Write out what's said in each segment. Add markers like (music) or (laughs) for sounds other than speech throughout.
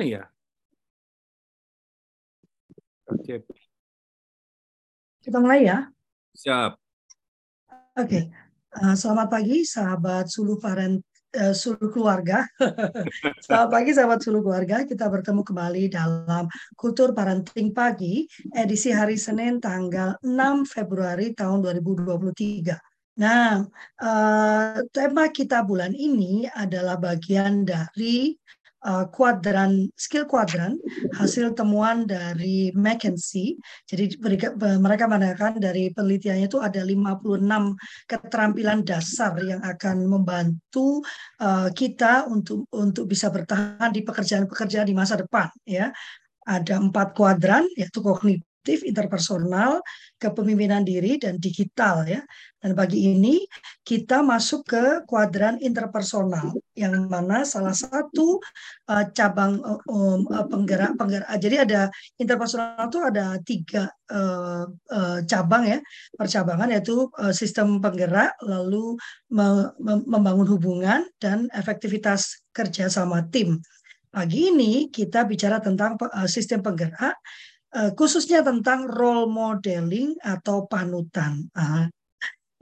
ya? Oke. Kita mulai ya. Siap. Oke. Okay. Uh, eh, selamat pagi sahabat suluh parent uh, suluh keluarga. (laughs) selamat pagi sahabat suluh keluarga. Kita bertemu kembali dalam Kultur Parenting Pagi edisi hari Senin tanggal 6 Februari tahun 2023. Nah, uh, tema kita bulan ini adalah bagian dari uh, kuadran skill kuadran hasil temuan dari McKinsey. Jadi mereka, mengatakan dari penelitiannya itu ada 56 keterampilan dasar yang akan membantu uh, kita untuk untuk bisa bertahan di pekerjaan-pekerjaan di masa depan ya. Ada empat kuadran yaitu kognitif aktif, interpersonal, kepemimpinan diri, dan digital ya. Dan bagi ini kita masuk ke kuadran interpersonal yang mana salah satu uh, cabang um, penggerak penggerak. Jadi ada interpersonal itu ada tiga uh, uh, cabang ya percabangan yaitu uh, sistem penggerak, lalu me membangun hubungan dan efektivitas kerja sama tim. Pagi ini kita bicara tentang sistem penggerak khususnya tentang role modeling atau panutan. Uh,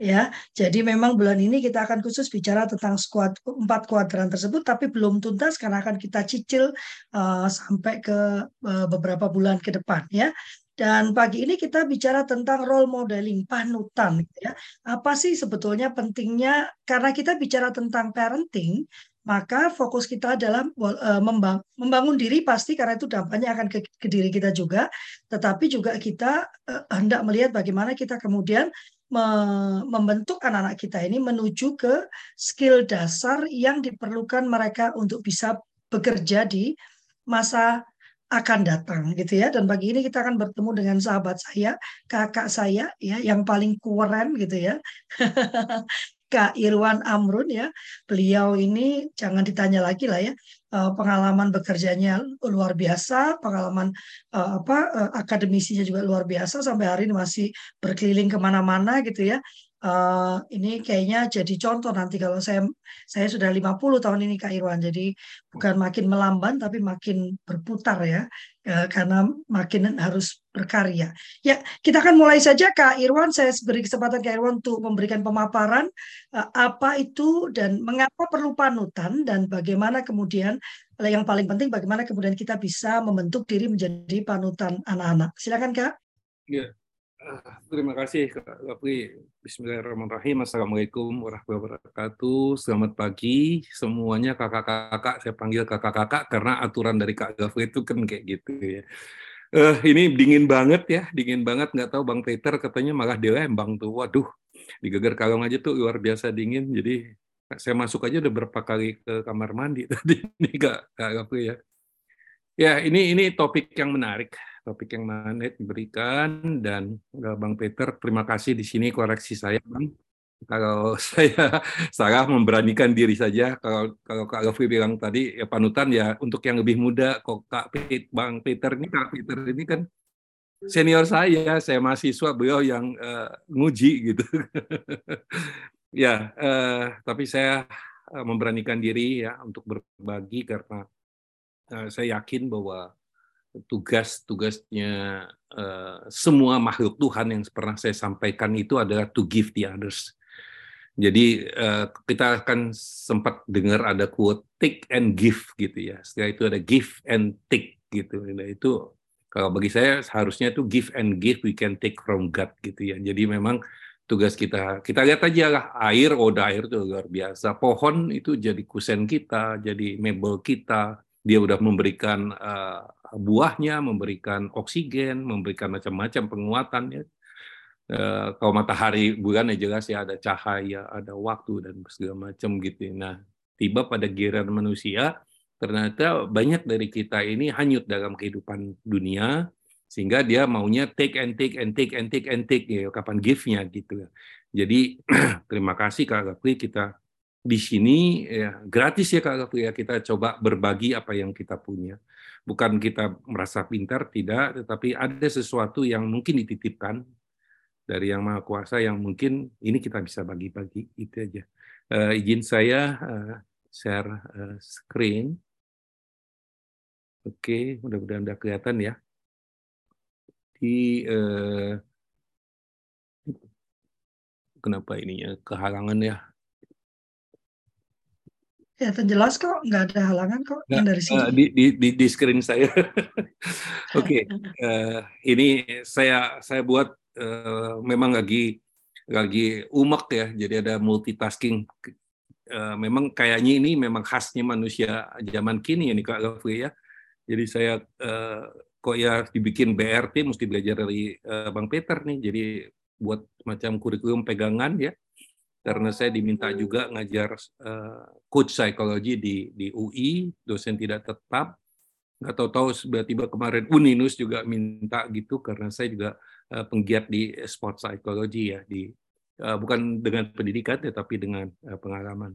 ya, jadi memang bulan ini kita akan khusus bicara tentang squad empat kuadran tersebut, tapi belum tuntas karena akan kita cicil uh, sampai ke uh, beberapa bulan ke depan, ya. Dan pagi ini kita bicara tentang role modeling, panutan. Ya. Apa sih sebetulnya pentingnya? Karena kita bicara tentang parenting, maka fokus kita adalah uh, membangun diri pasti karena itu dampaknya akan ke, ke diri kita juga, tetapi juga kita uh, hendak melihat bagaimana kita kemudian me membentuk anak-anak kita ini menuju ke skill dasar yang diperlukan mereka untuk bisa bekerja di masa akan datang gitu ya. Dan pagi ini kita akan bertemu dengan sahabat saya kakak saya ya yang paling keren gitu ya (laughs) Kak Irwan Amrun ya. Beliau ini jangan ditanya lagi lah ya. Eh, pengalaman bekerjanya luar biasa, pengalaman eh, apa eh, akademisinya juga luar biasa sampai hari ini masih berkeliling ke mana-mana gitu ya. Uh, ini kayaknya jadi contoh nanti kalau saya saya sudah 50 tahun ini Kak Irwan. Jadi bukan makin melamban tapi makin berputar ya. Uh, karena makin harus berkarya. Ya, kita akan mulai saja Kak Irwan. Saya beri kesempatan Kak Irwan untuk memberikan pemaparan uh, apa itu dan mengapa perlu panutan dan bagaimana kemudian yang paling penting bagaimana kemudian kita bisa membentuk diri menjadi panutan anak-anak. Silakan Kak. Ya, Terima kasih Kak Gapri. Bismillahirrahmanirrahim. Assalamualaikum warahmatullahi wabarakatuh. Selamat pagi semuanya kakak-kakak. Saya panggil kakak-kakak karena aturan dari Kak Gapri itu kan kayak gitu ya. Uh, ini dingin banget ya, dingin banget. Nggak tahu Bang Peter katanya malah di Lembang tuh. Waduh, di Geger Kalong aja tuh luar biasa dingin. Jadi saya masuk aja udah berapa kali ke kamar mandi (laughs) tadi. Ini Kak, Kak Gapri ya. Ya, ini ini topik yang menarik topik yang Manet diberikan. Dan eh, Bang Peter terima kasih di sini koreksi saya Bang. Kalau (laughs) saya salah memberanikan diri saja kalau kalau Kak Gafri bilang tadi ya panutan ya untuk yang lebih muda kok Kak Pit, Bang Peter ini Kak Peter ini kan senior saya saya mahasiswa beliau yang uh, nguji gitu. (laughs) Ya uh, tapi saya memberanikan diri ya untuk berbagi karena uh, saya yakin bahwa tugas-tugasnya uh, semua makhluk Tuhan yang pernah saya sampaikan itu adalah to give the others. Jadi uh, kita akan sempat dengar ada quote take and give gitu ya. Setelah itu ada give and take gitu. Nah, itu kalau bagi saya seharusnya itu give and give we can take from God gitu ya. Jadi memang tugas kita kita lihat aja lah air, oh air itu luar biasa. Pohon itu jadi kusen kita, jadi mebel kita. Dia udah memberikan uh, buahnya, memberikan oksigen, memberikan macam-macam penguatan ya. E, kalau matahari bulan ya jelas ya ada cahaya, ada waktu dan segala macam gitu. Nah, tiba pada giliran manusia, ternyata banyak dari kita ini hanyut dalam kehidupan dunia sehingga dia maunya take and take and take and take and take ya kapan give-nya gitu. Jadi (clears throat) terima kasih Kak Gapri kita di sini ya gratis ya Kak Gapri ya kita coba berbagi apa yang kita punya bukan kita merasa pintar tidak tetapi ada sesuatu yang mungkin dititipkan dari yang maha kuasa yang mungkin ini kita bisa bagi-bagi itu aja uh, izin saya uh, share uh, screen Oke, mudah-mudahan udah kelihatan ya. Di eh, kenapa ininya kehalangan ya? Ya, jelas kok, nggak ada halangan kok yang dari sini. Uh, di, di, di, di screen saya. (laughs) Oke, okay. uh, ini saya saya buat uh, memang lagi lagi umek ya, jadi ada multitasking. Uh, memang kayaknya ini memang khasnya manusia zaman kini ya nih Kak Gafri ya. Jadi saya uh, kok ya dibikin BRT mesti belajar dari uh, Bang Peter nih. Jadi buat macam kurikulum pegangan ya karena saya diminta juga ngajar uh, coach psikologi di di UI, dosen tidak tetap. Nggak tahu-tahu tiba-tiba kemarin Uninus juga minta gitu karena saya juga uh, penggiat di sport psikologi ya di uh, bukan dengan pendidikan tetapi dengan uh, pengalaman.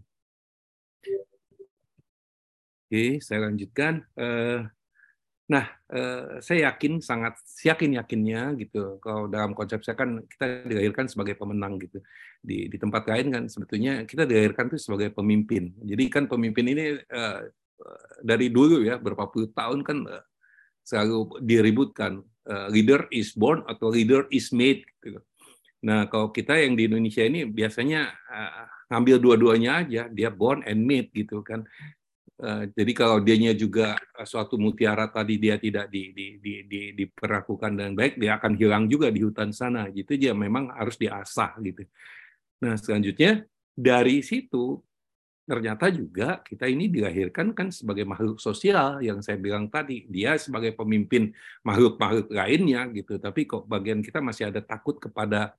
Oke, saya lanjutkan. Uh, Nah, eh, saya yakin sangat yakin yakinnya gitu. Kalau dalam konsep saya kan kita dilahirkan sebagai pemenang gitu. Di di tempat lain kan sebetulnya kita dilahirkan itu sebagai pemimpin. Jadi kan pemimpin ini eh, dari dulu ya berapa puluh tahun kan eh, selalu diributkan leader is born atau leader is made gitu. Nah, kalau kita yang di Indonesia ini biasanya ngambil dua-duanya aja, dia born and made gitu kan. Eh, jadi kalau dianya juga eh, suatu mutiara tadi dia tidak di, di, di, di, diperlakukan dengan baik, dia akan hilang juga di hutan sana. Gitu dia memang harus diasah gitu. Nah selanjutnya dari situ ternyata juga kita ini dilahirkan kan sebagai makhluk sosial yang saya bilang tadi dia sebagai pemimpin makhluk-makhluk lainnya gitu tapi kok bagian kita masih ada takut kepada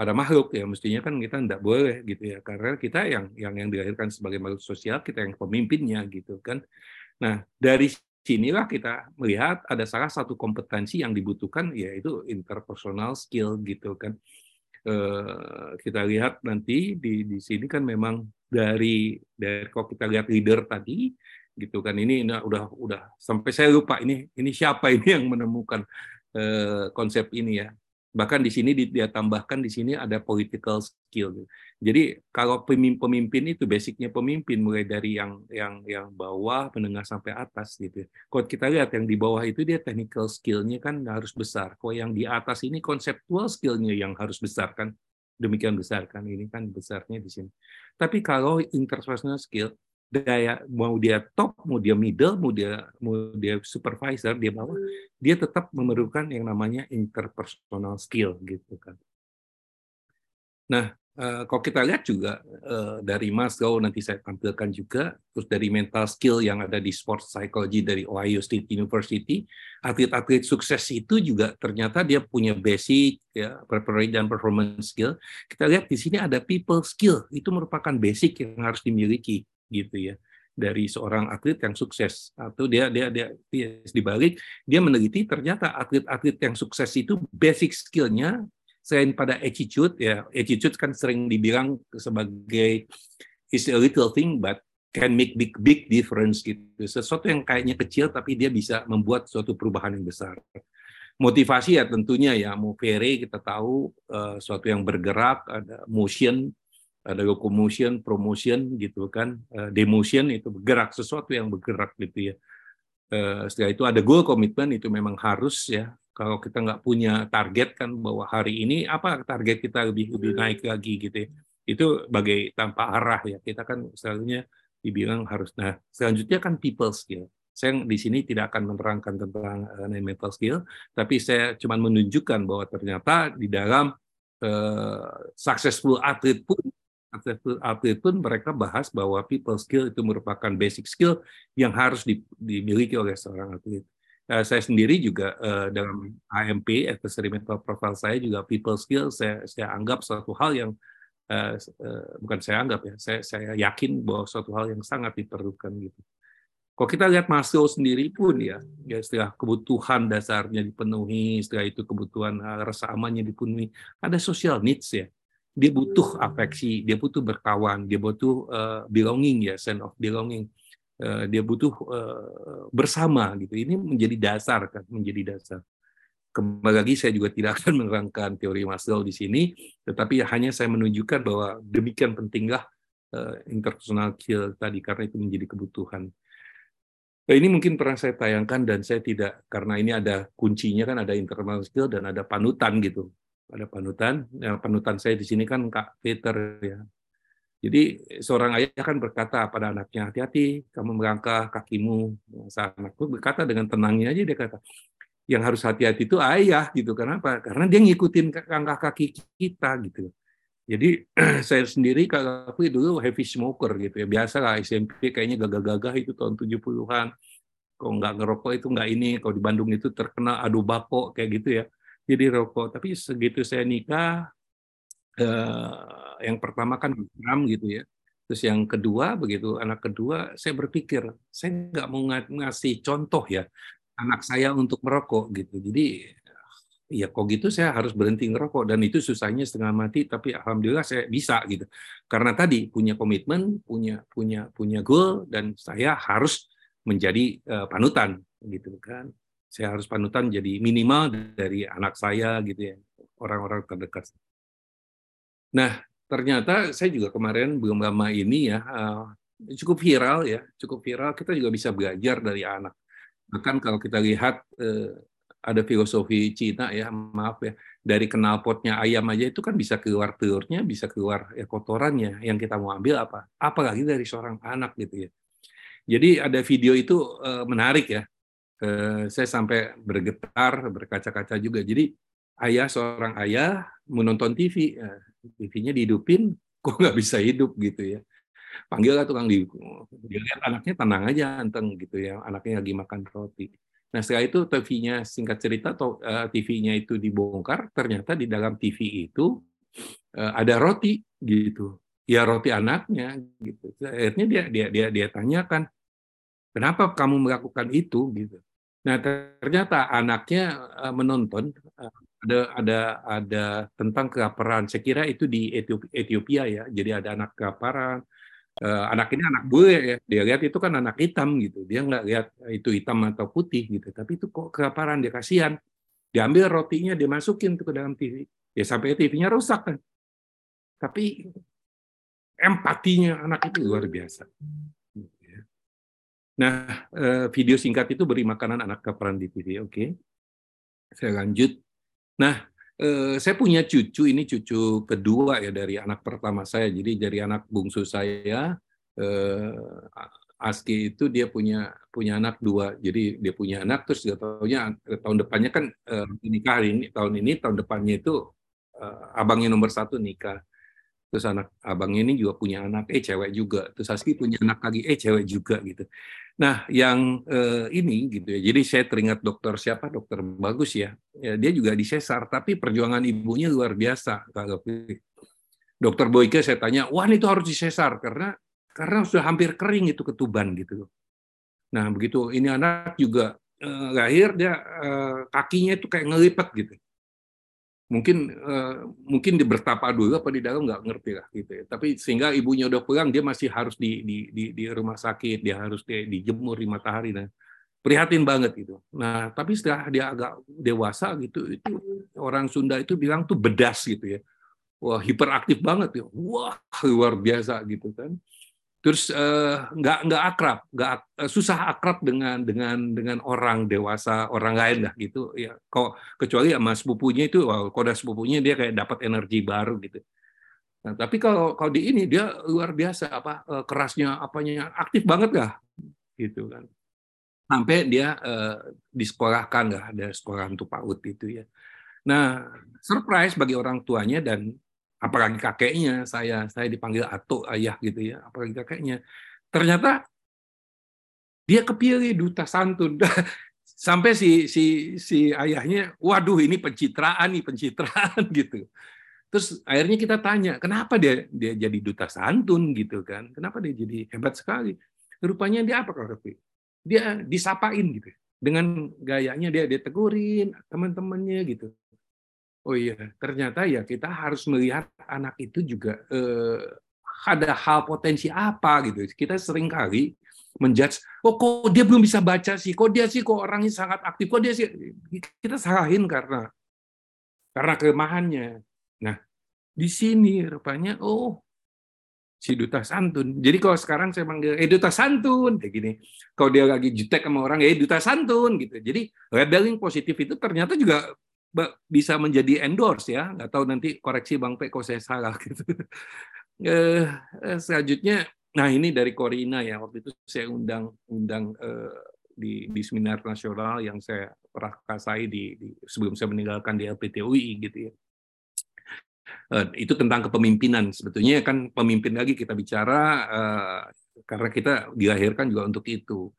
pada makhluk ya. Mestinya kan kita tidak boleh gitu ya. Karena kita yang yang yang dilahirkan sebagai makhluk sosial kita yang pemimpinnya gitu kan. Nah dari sinilah kita melihat ada salah satu kompetensi yang dibutuhkan yaitu interpersonal skill gitu kan. Eh, kita lihat nanti di di sini kan memang dari dari kalau kita lihat leader tadi gitu kan ini nah, udah udah sampai saya lupa ini ini siapa ini yang menemukan eh, konsep ini ya Bahkan di sini dia tambahkan di sini ada political skill. Jadi kalau pemimpin itu basicnya pemimpin mulai dari yang yang yang bawah, menengah sampai atas gitu. Kalau kita lihat yang di bawah itu dia technical skillnya kan harus besar. Kalau yang di atas ini konseptual skillnya yang harus besar kan. Demikian besar kan ini kan besarnya di sini. Tapi kalau interpersonal skill daya mau dia top, mau dia middle, mau dia mau dia supervisor, dia bawah, dia tetap memerlukan yang namanya interpersonal skill gitu kan. Nah, eh, kalau kita lihat juga eh, dari Maslow nanti saya tampilkan juga, terus dari mental skill yang ada di sports psychology dari Ohio State University, atlet-atlet sukses itu juga ternyata dia punya basic ya preparation dan performance skill. Kita lihat di sini ada people skill, itu merupakan basic yang harus dimiliki gitu ya. Dari seorang atlet yang sukses. Atau dia dia dia, dia dibalik dia meneliti ternyata atlet-atlet yang sukses itu basic skillnya selain pada attitude ya attitude kan sering dibilang sebagai is a little thing but can make big big difference gitu. Sesuatu yang kayaknya kecil tapi dia bisa membuat suatu perubahan yang besar. Motivasi ya tentunya ya. Mau kita tahu uh, suatu yang bergerak ada motion ada locomotion, promotion gitu kan, uh, demotion itu bergerak sesuatu yang bergerak gitu ya. Uh, setelah itu ada goal commitment itu memang harus ya. Kalau kita nggak punya target kan bahwa hari ini apa target kita lebih lebih naik lagi gitu ya. Itu bagai tanpa arah ya. Kita kan selalunya dibilang harus. Nah selanjutnya kan people skill. Saya di sini tidak akan menerangkan tentang uh, mental skill, tapi saya cuma menunjukkan bahwa ternyata di dalam uh, successful atlet pun atlet pun mereka bahas bahwa people skill itu merupakan basic skill yang harus dimiliki oleh seorang atlet. Uh, saya sendiri juga uh, dalam AMP, mental profile saya juga people skill saya saya anggap suatu hal yang uh, bukan saya anggap ya, saya saya yakin bahwa suatu hal yang sangat diperlukan gitu. Kalau kita lihat Maslow sendiri pun ya, ya setelah kebutuhan dasarnya dipenuhi, setelah itu kebutuhan uh, rasa amannya dipenuhi, ada social needs ya dia butuh afeksi, dia butuh berkawan, dia butuh uh, belonging ya, sense of belonging. Uh, dia butuh uh, bersama gitu. Ini menjadi dasar kan, menjadi dasar. Kembali lagi saya juga tidak (laughs) akan menerangkan teori Maslow di sini, tetapi hanya saya menunjukkan bahwa demikian pentinglah uh, interpersonal skill tadi karena itu menjadi kebutuhan. Ini mungkin pernah saya tayangkan dan saya tidak karena ini ada kuncinya kan ada internal skill dan ada panutan gitu. Ada panutan. Yang panutan saya di sini kan Kak Peter ya. Jadi seorang ayah kan berkata pada anaknya, hati-hati, kamu melangkah kakimu. Saat anakku berkata dengan tenangnya aja dia kata, yang harus hati-hati itu ayah gitu. Kenapa? Karena dia ngikutin langkah kaki kita gitu. Jadi (clears throat) saya sendiri kalau aku dulu heavy smoker gitu ya. Biasa lah SMP kayaknya gagah-gagah itu tahun 70-an. Kalau nggak ngerokok itu nggak ini. Kalau di Bandung itu terkena adu bako kayak gitu ya. Jadi rokok. Tapi segitu saya nikah, eh, yang pertama kan Islam gitu ya. Terus yang kedua begitu anak kedua saya berpikir saya nggak mau ngasih contoh ya anak saya untuk merokok gitu. Jadi ya kok gitu saya harus berhenti ngerokok dan itu susahnya setengah mati tapi alhamdulillah saya bisa gitu karena tadi punya komitmen punya punya punya goal dan saya harus menjadi uh, panutan gitu kan saya harus panutan jadi minimal dari anak saya gitu ya orang-orang terdekat nah ternyata saya juga kemarin belum lama ini ya uh, cukup viral ya cukup viral kita juga bisa belajar dari anak bahkan kalau kita lihat uh, ada filosofi Cina ya, maaf ya, dari kenal potnya ayam aja itu kan bisa keluar telurnya, bisa keluar ya kotorannya. Yang kita mau ambil apa? Apalagi dari seorang anak gitu ya. Jadi ada video itu uh, menarik ya. Uh, saya sampai bergetar, berkaca-kaca juga. Jadi ayah seorang ayah menonton TV, uh, TV-nya dihidupin, (laughs) kok nggak bisa hidup gitu ya. Panggil lah tukang di, dia lihat anaknya tenang aja anteng gitu ya, anaknya lagi makan roti Nah setelah itu TV-nya singkat cerita uh, eh, TV-nya itu dibongkar, ternyata di dalam TV itu ada roti gitu. Ya roti anaknya gitu. Akhirnya dia dia dia dia tanyakan, kenapa kamu melakukan itu gitu. Nah ternyata anaknya uh, menonton uh, ada ada ada tentang kelaparan. Saya kira itu di Ethiopia ya. Jadi ada anak kelaparan, uh, anak ini anak gue ya. Dia lihat itu kan anak hitam gitu. Dia nggak lihat itu hitam atau putih gitu. Tapi itu kok kelaparan dia kasihan. Diambil rotinya dia masukin tuh ke dalam TV ya sampai TV-nya rusak kan. Tapi empatinya anak itu luar biasa nah eh, video singkat itu beri makanan anak kelaparan di TV oke saya lanjut nah Eh, saya punya cucu, ini cucu kedua ya dari anak pertama saya. Jadi dari anak bungsu saya, eh, Aski itu dia punya punya anak dua. Jadi dia punya anak terus dia tahunya tahun depannya kan nikah ini tahun ini tahun depannya itu abangnya nomor satu nikah. Terus anak abang ini juga punya anak, eh cewek juga. Terus Aski punya anak lagi, eh cewek juga gitu. Nah, yang eh, ini gitu ya. Jadi saya teringat dokter siapa? Dokter bagus ya. ya dia juga di sesar, tapi perjuangan ibunya luar biasa. Kalau dokter Boyke saya tanya, wah itu harus disesar karena karena sudah hampir kering itu ketuban gitu. Nah, begitu ini anak juga eh, lahir dia eh, kakinya itu kayak ngelipet gitu mungkin uh, mungkin di bertapa dulu apa di dalam nggak ngerti lah gitu ya. Tapi sehingga ibunya udah pulang dia masih harus di di di, di rumah sakit, dia harus di, dijemur di matahari dan prihatin banget gitu. Nah, tapi setelah dia agak dewasa gitu itu orang Sunda itu bilang tuh bedas gitu ya. Wah, hiperaktif banget ya. Wah, luar biasa gitu kan terus uh, nggak nggak akrab nggak uh, susah akrab dengan dengan dengan orang dewasa orang lain lah gitu. Ya kok kecuali sama sepupunya itu wow, ada sepupunya dia kayak dapat energi baru gitu. Nah, tapi kalau kalau di ini dia luar biasa apa uh, kerasnya apanya aktif banget lah gitu kan. Sampai dia uh, disekolahkan lah ada sekolah untuk PAUD itu ya. Nah surprise bagi orang tuanya dan apalagi kakeknya saya saya dipanggil atuk ayah gitu ya apalagi kakeknya. Ternyata dia kepilih duta santun. (laughs) Sampai si si si ayahnya waduh ini pencitraan nih pencitraan (laughs) gitu. Terus akhirnya kita tanya kenapa dia dia jadi duta santun? gitu kan. Kenapa dia jadi hebat sekali? Rupanya dia apa kalau dia disapain gitu. Dengan gayanya dia dia tegurin teman-temannya gitu Oh iya, ternyata ya kita harus melihat anak itu juga eh, ada hal potensi apa gitu. Kita sering kali menjudge, oh kok dia belum bisa baca sih, kok dia sih kok orangnya sangat aktif, kok dia sih kita salahin karena karena kelemahannya. Nah, di sini rupanya oh si duta santun. Jadi kalau sekarang saya panggil, eh duta santun, kayak gini. Kalau dia lagi jutek sama orang, eh duta santun, gitu. Jadi labeling positif itu ternyata juga bisa menjadi endorse ya. Nggak tahu nanti koreksi Bang P kalau saya salah (laughs) gitu. Eh, eh, selanjutnya, nah ini dari Korina ya. Waktu itu saya undang undang eh, di, di seminar nasional yang saya pernah kasai di, di sebelum saya meninggalkan di LPTUI gitu ya Eh, itu tentang kepemimpinan. Sebetulnya kan pemimpin lagi kita bicara karena kita dilahirkan juga untuk itu.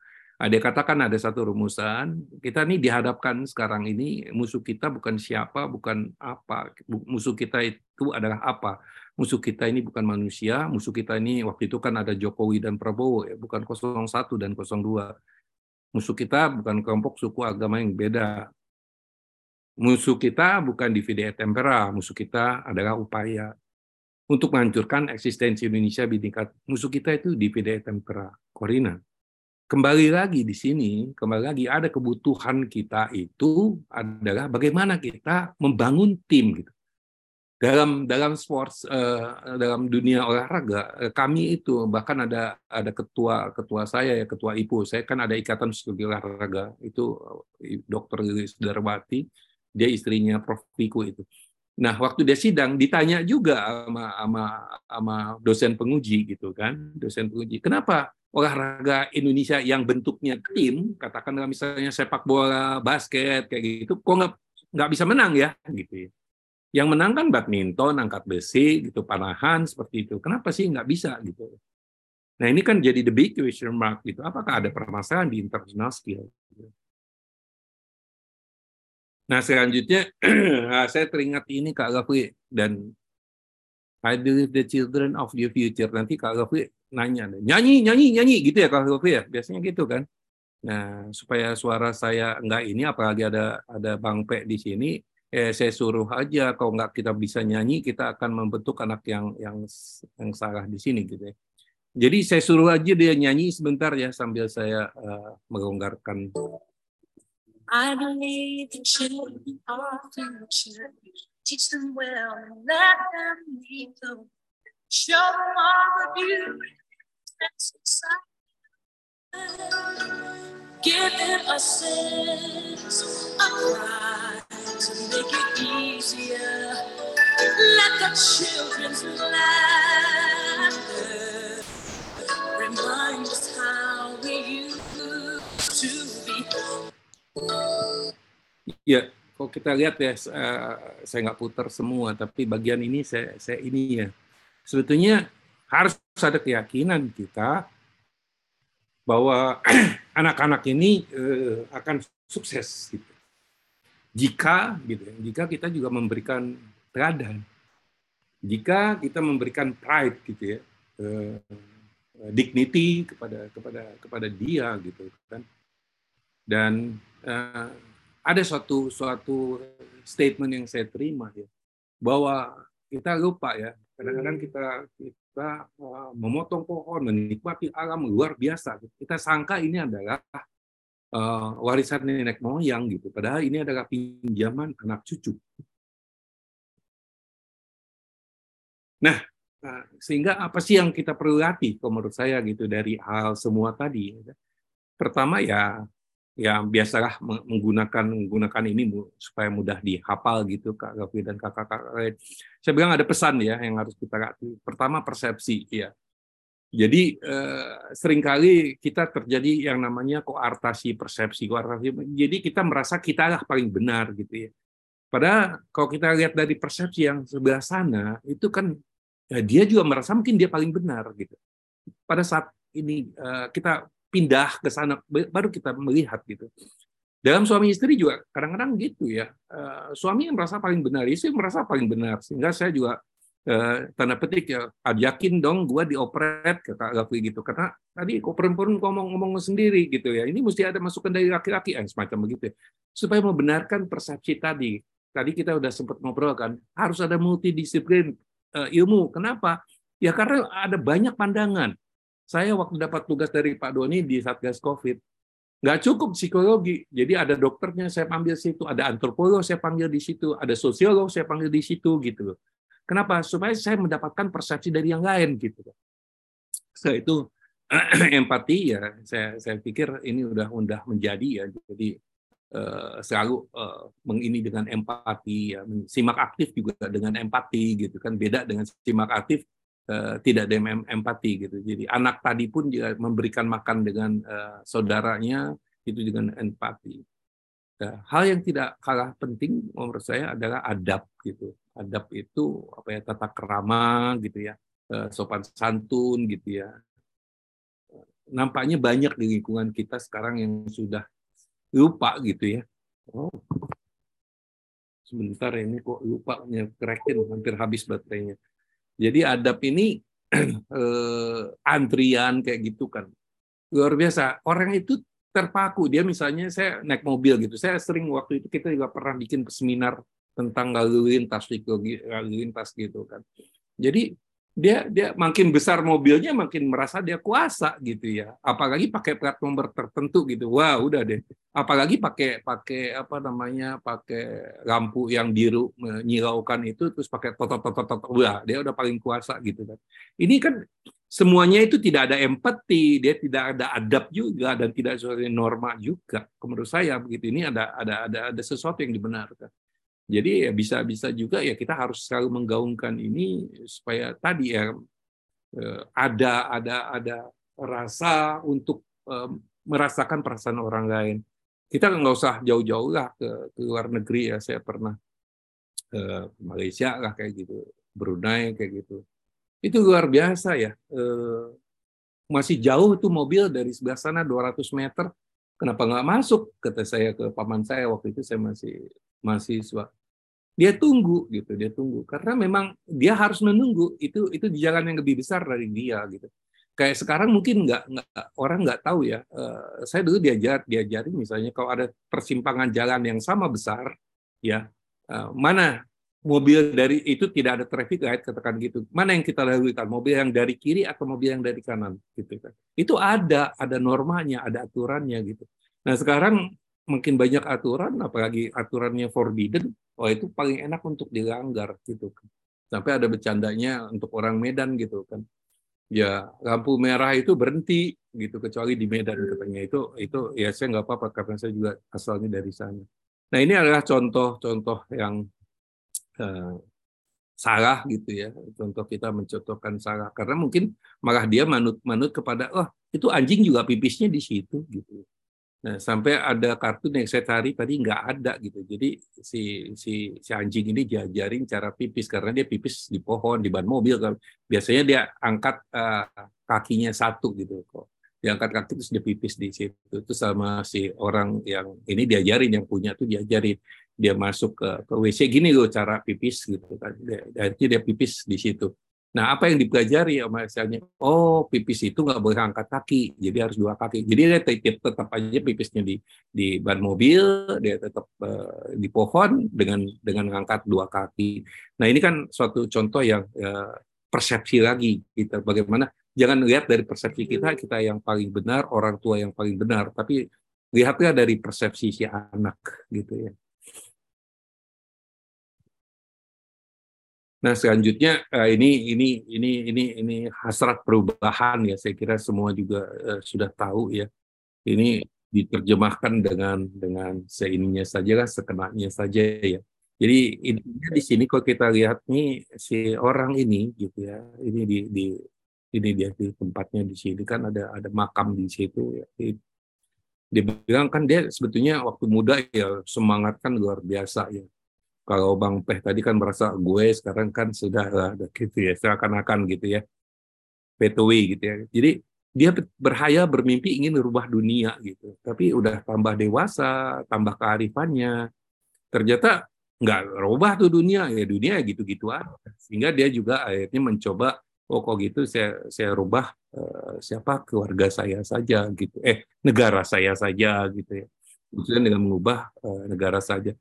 Ada katakan ada satu rumusan, kita ini dihadapkan sekarang ini musuh kita bukan siapa, bukan apa. Musuh kita itu adalah apa? Musuh kita ini bukan manusia, musuh kita ini waktu itu kan ada Jokowi dan Prabowo ya, bukan 01 dan 02. Musuh kita bukan kelompok suku agama yang beda, Musuh kita bukan divide et tempera, musuh kita adalah upaya untuk menghancurkan eksistensi Indonesia bineka. Musuh kita itu divide et tempera. Corina, kembali lagi di sini, kembali lagi ada kebutuhan kita itu adalah bagaimana kita membangun tim gitu. Dalam dalam sports uh, dalam dunia olahraga uh, kami itu bahkan ada ada ketua ketua saya ya ketua IPU saya kan ada ikatan studi olahraga itu uh, Dr. Lilis Darwati dia istrinya Prof. Viko itu. Nah, waktu dia sidang ditanya juga sama sama sama dosen penguji gitu kan, dosen penguji. Kenapa olahraga Indonesia yang bentuknya tim, katakanlah misalnya sepak bola, basket kayak gitu, kok nggak nggak bisa menang ya gitu ya. Yang menang kan badminton, angkat besi, gitu, panahan seperti itu. Kenapa sih nggak bisa gitu? Nah ini kan jadi the big question mark gitu. Apakah ada permasalahan di international skill? Nah selanjutnya (clears throat) saya teringat ini Kak Gafri dan I believe the children of the future. Nanti Kak Gafri nanya, nyanyi, nyanyi, nyanyi, gitu ya Kak Gafri ya? Biasanya gitu kan. Nah supaya suara saya enggak ini, apalagi ada ada Bang Pe di sini, eh, saya suruh aja kalau nggak kita bisa nyanyi, kita akan membentuk anak yang yang yang salah di sini gitu ya. Jadi saya suruh aja dia nyanyi sebentar ya sambil saya uh, melonggarkan I believe the children. Teach them well and let them lead them. Show them all the beauty that's. Give them a sense of pride to make it easier. Let the children's laughter remind us how we used to be. Ya, kalau kita lihat ya, eh, saya nggak putar semua, tapi bagian ini saya, saya ini ya. Sebetulnya harus ada keyakinan kita bahwa (clears throat) anak-anak ini eh, akan sukses. Gitu. Jika, gitu, ya, jika kita juga memberikan teladan, jika kita memberikan pride, gitu ya, eh, dignity kepada kepada kepada dia, gitu kan, dan ada suatu suatu statement yang saya terima ya bahwa kita lupa ya kadang-kadang kita kita uh, memotong pohon menikmati alam luar biasa. Kita sangka ini adalah uh, warisan nenek moyang gitu. Padahal ini adalah pinjaman anak cucu. Nah sehingga apa sih yang kita perlu latih menurut saya gitu dari hal semua tadi ya. pertama ya ya biasalah menggunakan menggunakan ini supaya mudah dihafal gitu Kak Gavi dan kakak-kakak lain. Saya bilang ada pesan ya yang harus kita latih. Pertama persepsi ya. Jadi eh, sering kali kita terjadi yang namanya koartasi persepsi, koartasi. Jadi kita merasa kita lah paling benar gitu ya. Padahal kalau kita lihat dari persepsi yang sebelah sana itu kan ya dia juga merasa mungkin dia paling benar gitu. Pada saat ini eh, kita pindah ke sana baru kita melihat gitu. Dalam suami istri juga kadang-kadang gitu ya. Uh, suami yang merasa paling benar, istri merasa paling benar. Sehingga saya juga uh, tanda petik ya, yakin dong gue dioperet kata Gafri gitu. Karena tadi kok perempuan ngomong-ngomong sendiri gitu ya. Ini mesti ada masukan dari laki-laki yang semacam begitu ya. Supaya membenarkan persepsi tadi. Tadi kita udah sempat ngobrol kan, harus ada multidisiplin ilmu. Kenapa? Ya karena ada banyak pandangan saya waktu dapat tugas dari Pak Doni di Satgas COVID, nggak cukup psikologi. Jadi ada dokternya saya panggil situ, ada antropolog saya panggil di situ, ada sosiolog saya panggil di situ gitu Kenapa? Supaya saya mendapatkan persepsi dari yang lain gitu Setelah itu (clears throat) empati ya saya saya pikir ini udah udah menjadi ya. Jadi uh, selalu uh, mengini dengan empati ya. Simak aktif juga dengan empati gitu kan. Beda dengan simak aktif tidak ada empati gitu jadi anak tadi pun juga memberikan makan dengan uh, saudaranya itu dengan empati ya, hal yang tidak kalah penting menurut saya adalah adab gitu adab itu apa ya tata kerama gitu ya sopan santun gitu ya nampaknya banyak di lingkungan kita sekarang yang sudah lupa gitu ya. Oh. Sebentar ini kok lupa nyerekin hampir habis baterainya. Jadi adab ini (clears throat) eh, antrian kayak gitu kan. Luar biasa. Orang itu terpaku. Dia misalnya saya naik mobil gitu. Saya sering waktu itu kita juga pernah bikin seminar tentang lalu lintas, lalu lintas gitu kan. Jadi dia dia makin besar mobilnya makin merasa dia kuasa gitu ya. Apalagi pakai plat nomor tertentu gitu. Wah udah deh. Apalagi pakai pakai apa namanya pakai lampu yang biru menyilaukan itu terus pakai tot tot tot wah dia udah paling kuasa gitu kan. Ini kan semuanya itu tidak ada empati dia tidak ada adab juga dan tidak sesuai norma juga. Menurut saya begitu. Ini ada ada ada ada sesuatu yang dibenarkan jadi ya bisa bisa juga ya kita harus selalu menggaungkan ini supaya tadi ya eh, ada ada ada rasa untuk eh, merasakan perasaan orang lain. Kita nggak usah jauh-jauh lah ke, ke luar negeri ya. Saya pernah ke Malaysia lah kayak gitu, Brunei kayak gitu. Itu luar biasa ya. Eh, masih jauh tuh mobil dari sebelah sana 200 meter. Kenapa nggak masuk? Kata saya ke paman saya waktu itu saya masih mahasiswa dia tunggu gitu dia tunggu. Karena memang dia harus menunggu itu itu di jalan yang lebih besar dari dia gitu. Kayak sekarang mungkin nggak nggak orang nggak tahu ya uh, saya dulu diajar diajari misalnya kalau ada persimpangan jalan yang sama besar ya uh, mana mobil dari itu tidak ada traffic light katakan gitu. Mana yang kita lalui kan mobil yang dari kiri atau mobil yang dari kanan gitu kan itu ada ada normanya ada aturannya gitu. Nah sekarang makin banyak aturan, apalagi aturannya forbidden, oh itu paling enak untuk dilanggar gitu. Kan. Sampai ada bercandanya untuk orang Medan gitu kan. Ya lampu merah itu berhenti gitu kecuali di Medan katanya itu itu ya saya nggak apa-apa karena saya juga asalnya dari sana. Nah ini adalah contoh-contoh yang uh, salah gitu ya contoh kita mencontohkan salah karena mungkin malah dia manut-manut kepada oh itu anjing juga pipisnya di situ gitu Nah, sampai ada kartun yang saya cari tadi nggak ada gitu. Jadi si si si anjing ini diajarin cara pipis karena dia pipis di pohon, di ban mobil kan. Biasanya dia angkat uh, kakinya satu gitu kok. Dia angkat kaki terus dia pipis di situ. Itu sama si orang yang ini diajarin yang punya tuh diajarin dia masuk ke, ke WC gini loh cara pipis gitu kan. Dia, dia pipis di situ. Nah, apa yang dipelajari sama misalnya, oh pipis itu nggak boleh angkat kaki, jadi harus dua kaki. Jadi dia tetap, tetap aja pipisnya di di ban mobil, dia tetap uh, di pohon dengan dengan angkat dua kaki. Nah, ini kan suatu contoh yang uh, persepsi lagi kita bagaimana jangan lihat dari persepsi kita kita yang paling benar, orang tua yang paling benar, tapi lihatnya dari persepsi si anak gitu ya. Nah selanjutnya eh, ini ini ini ini ini hasrat perubahan ya. Saya kira semua juga uh, sudah tahu ya. Ini diterjemahkan dengan dengan seininya saja lah sekenanya saja ya. Jadi intinya di sini kalau kita lihat nih si orang ini gitu ya ini di di ini dia di tempatnya di sini kan ada ada makam di situ ya. Dia bilang kan dia sebetulnya waktu muda ya semangat kan luar biasa ya kalau Bang Peh tadi kan merasa gue sekarang kan sudah gitu ya seakan-akan gitu ya. Petaway gitu ya. Jadi dia berhayal bermimpi ingin merubah dunia gitu. Tapi udah tambah dewasa tambah kearifannya. Ternyata nggak rubah tuh dunia ya dunia gitu-gitu aja. Sehingga dia juga akhirnya mencoba oh kok gitu saya saya rubah uh, siapa? Keluarga saya saja gitu. Eh negara saya saja gitu ya. Maksudnya dengan mengubah uh, negara saja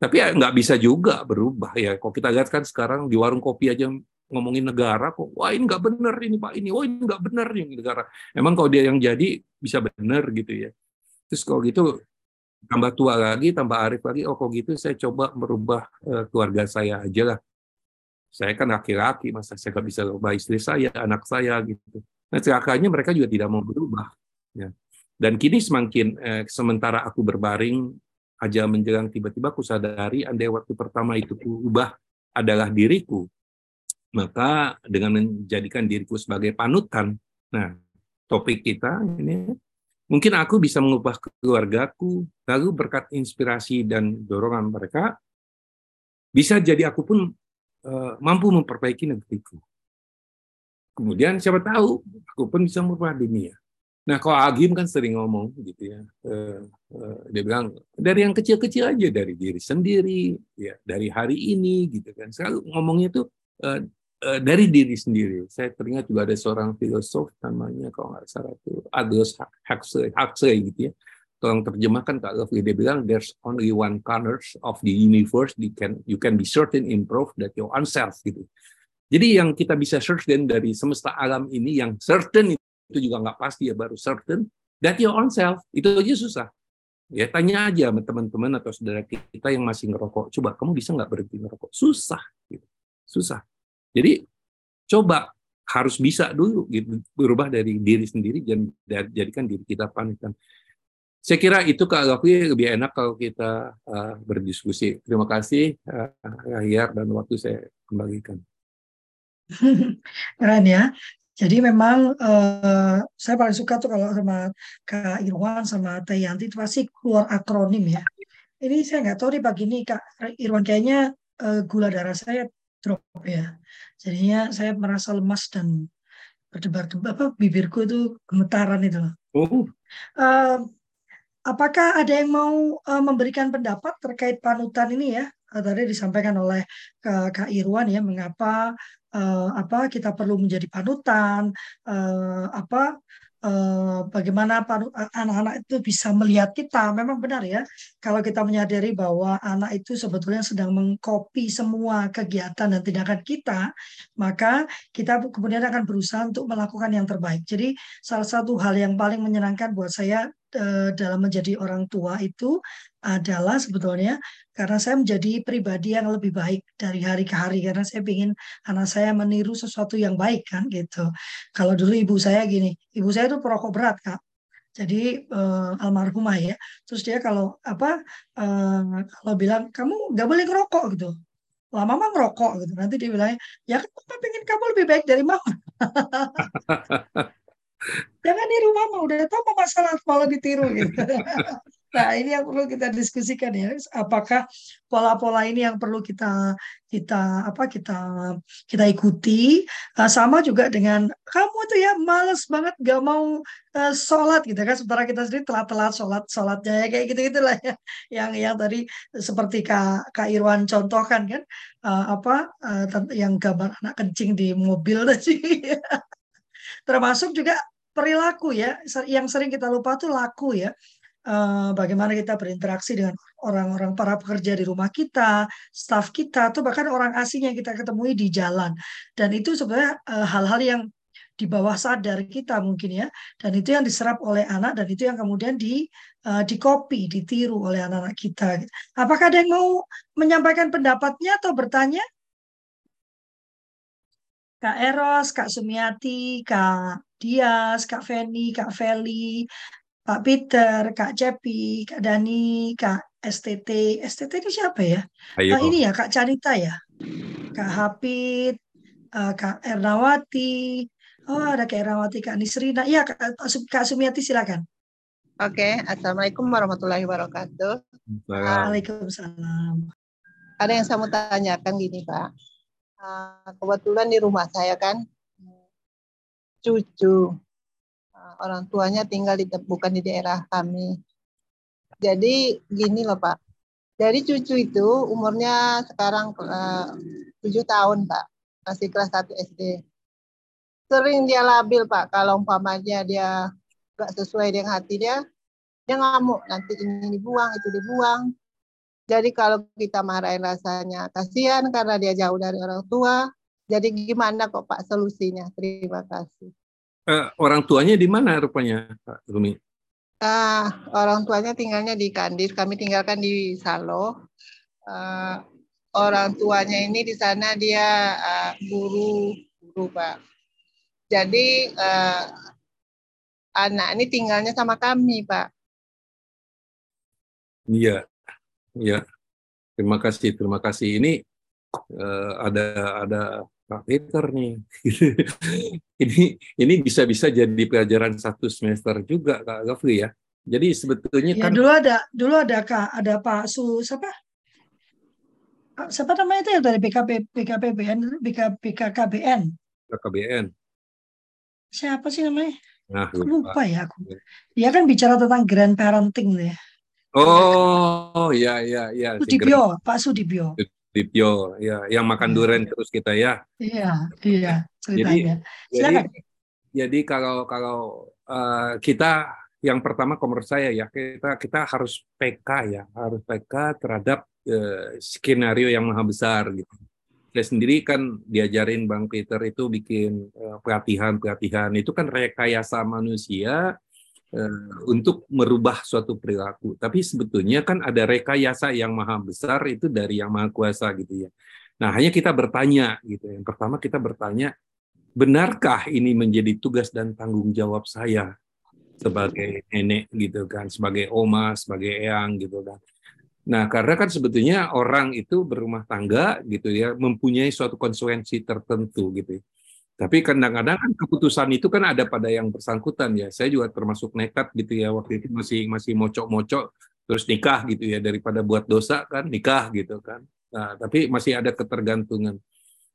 tapi ya nggak bisa juga berubah ya. Kalau kita lihat kan sekarang di warung kopi aja ngomongin negara kok, wah ini nggak benar ini pak ini, wah ini nggak benar ini negara. Emang kalau dia yang jadi bisa benar gitu ya. Terus kalau gitu tambah tua lagi, tambah arif lagi, oh kalau gitu saya coba merubah uh, keluarga saya aja lah. Saya kan laki-laki, masa saya nggak bisa merubah istri saya, anak saya gitu. Nah, celakanya mereka juga tidak mau berubah. Ya. Dan kini semakin eh, sementara aku berbaring aja menjelang tiba-tiba aku sadari andai waktu pertama itu ku ubah adalah diriku, maka dengan menjadikan diriku sebagai panutan. Nah, topik kita ini mungkin aku bisa mengubah keluargaku, lalu berkat inspirasi dan dorongan mereka, bisa jadi aku pun uh, mampu memperbaiki negeriku. Kemudian siapa tahu aku pun bisa merubah dunia. Nah, kalau Agim kan sering ngomong gitu ya, uh, dia bilang dari yang kecil-kecil aja dari diri sendiri, ya dari hari ini gitu kan. Selalu ngomongnya tuh uh, uh, dari diri sendiri. Saya teringat juga ada seorang filosof namanya kalau nggak salah itu Aldous Huxley, Huxley gitu ya. Tolong terjemahkan Kak Lofi, dia bilang there's only one corners of the universe you can you can be certain improve that your own self gitu. Jadi yang kita bisa certain dari semesta alam ini yang certain itu juga nggak pasti ya baru certain that your own self itu aja susah. Ya tanya aja sama teman-teman atau saudara kita yang masih ngerokok, coba kamu bisa nggak berhenti ngerokok? Susah, gitu. susah. Jadi coba harus bisa dulu gitu, berubah dari diri sendiri dan jadikan diri kita panutan. Saya kira itu Kak Gafi lebih enak kalau kita uh, berdiskusi. Terima kasih uh, dan waktu saya kembalikan. (laughs) Keren ya. Jadi memang uh, saya paling suka tuh kalau sama Kak Irwan sama Teh Yanti itu pasti keluar akronim ya. Ini saya nggak tahu nih pagi ini Kak Irwan kayaknya uh, gula darah saya drop ya. Jadinya saya merasa lemas dan berdebar-debar apa bibirku itu gemetaran itu loh. Oh. Uh, apakah ada yang mau uh, memberikan pendapat terkait panutan ini ya? Tadi disampaikan oleh Kak Irwan ya mengapa uh, apa kita perlu menjadi panutan uh, apa uh, bagaimana anak-anak itu bisa melihat kita memang benar ya kalau kita menyadari bahwa anak itu sebetulnya sedang mengcopy semua kegiatan dan tindakan kita maka kita kemudian akan berusaha untuk melakukan yang terbaik jadi salah satu hal yang paling menyenangkan buat saya dalam menjadi orang tua itu adalah sebetulnya karena saya menjadi pribadi yang lebih baik dari hari ke hari karena saya ingin anak saya meniru sesuatu yang baik kan gitu. Kalau dulu ibu saya gini, ibu saya itu perokok berat kak. Jadi uh, almarhumah ya. Terus dia kalau apa uh, kalau bilang kamu nggak boleh ngerokok gitu. Lah mama ngerokok gitu. Nanti dia bilang ya kan papa pengen kamu lebih baik dari mama. (laughs) Jangan niru mama, udah tahu mama salah malah ditiru gitu. (laughs) Nah, ini yang perlu kita diskusikan ya. Apakah pola-pola ini yang perlu kita kita apa kita kita ikuti? Uh, sama juga dengan kamu tuh ya males banget gak mau uh, sholat gitu kan. Sementara kita sendiri telat-telat sholat sholatnya ya kayak gitu gitulah ya. (laughs) Yang yang tadi seperti kak kak Irwan contohkan kan. Uh, apa uh, yang gambar anak kencing di mobil tadi (laughs) termasuk juga perilaku ya yang sering kita lupa tuh laku ya uh, bagaimana kita berinteraksi dengan orang-orang para pekerja di rumah kita, staf kita, atau bahkan orang asing yang kita ketemui di jalan. Dan itu sebenarnya uh, hal-hal yang di bawah sadar kita mungkin ya, dan itu yang diserap oleh anak dan itu yang kemudian di uh, di copy, ditiru oleh anak-anak kita. Apakah ada yang mau menyampaikan pendapatnya atau bertanya? Kak Eros, Kak Sumiati, Kak Dias, Kak Feni, Kak Feli, Pak Peter, Kak Cepi, Kak Dani, Kak STT. STT ini siapa ya? Ayo. Uh, ini ya, Kak Canita ya? Kak Hapit, uh, Kak Ernawati. Oh, ada Kak Ernawati, Kak Nisrina. Iya, Kak, Kak Sumiati silakan. Oke, Assalamualaikum warahmatullahi wabarakatuh. Waalaikumsalam. Ada yang saya mau tanyakan gini, Pak. Uh, kebetulan di rumah saya kan cucu orang tuanya tinggal di bukan di daerah kami. Jadi gini loh Pak, dari cucu itu umurnya sekarang eh, tujuh tahun Pak, masih kelas 1 SD. Sering dia labil Pak, kalau umpamanya dia gak sesuai dengan hati dia, dia ngamuk, nanti ini dibuang, itu dibuang. Jadi kalau kita marahin rasanya kasihan karena dia jauh dari orang tua. Jadi gimana kok Pak solusinya? Terima kasih uh, orang tuanya di mana rupanya, Pak Rumi? Uh, orang tuanya tinggalnya di Kandis, kami tinggalkan di Salo. Uh, orang tuanya ini di sana dia uh, guru, guru Pak. Jadi uh, anak ini tinggalnya sama kami, Pak. Iya, iya. Terima kasih, terima kasih. Ini uh, ada ada Pak Peter nih. (laughs) ini ini bisa-bisa jadi pelajaran satu semester juga Kak Gafri ya. Jadi sebetulnya ya, kan dulu ada dulu ada Kak ada Pak Su siapa? Siapa namanya itu ya dari BKP BKPBN BK, BKKBN. BKKBN. Siapa sih namanya? Nah, lupa. lupa ya aku. Dia kan bicara tentang grandparenting ya. Oh, ya ya ya. Sudibyo, Pak Sudibyo. Sudibyo, ya, yang makan durian ya. terus kita ya. Iya, iya, ceritanya. Jadi, Silakan. Jadi, jadi kalau kalau uh, kita yang pertama menurut saya ya kita kita harus PK ya, harus PK terhadap uh, skenario yang maha besar gitu saya sendiri kan diajarin Bang Peter itu bikin uh, pelatihan-pelatihan itu kan rekayasa manusia untuk merubah suatu perilaku. Tapi sebetulnya kan ada rekayasa yang maha besar itu dari yang maha kuasa gitu ya. Nah hanya kita bertanya gitu. Yang pertama kita bertanya benarkah ini menjadi tugas dan tanggung jawab saya sebagai nenek gitu kan, sebagai oma, sebagai eyang gitu kan. Nah, karena kan sebetulnya orang itu berumah tangga gitu ya, mempunyai suatu konsekuensi tertentu gitu. Ya. Tapi kadang-kadang kan keputusan itu kan ada pada yang bersangkutan ya. Saya juga termasuk nekat gitu ya waktu itu masih masih mocok-mocok terus nikah gitu ya daripada buat dosa kan nikah gitu kan. Nah, tapi masih ada ketergantungan.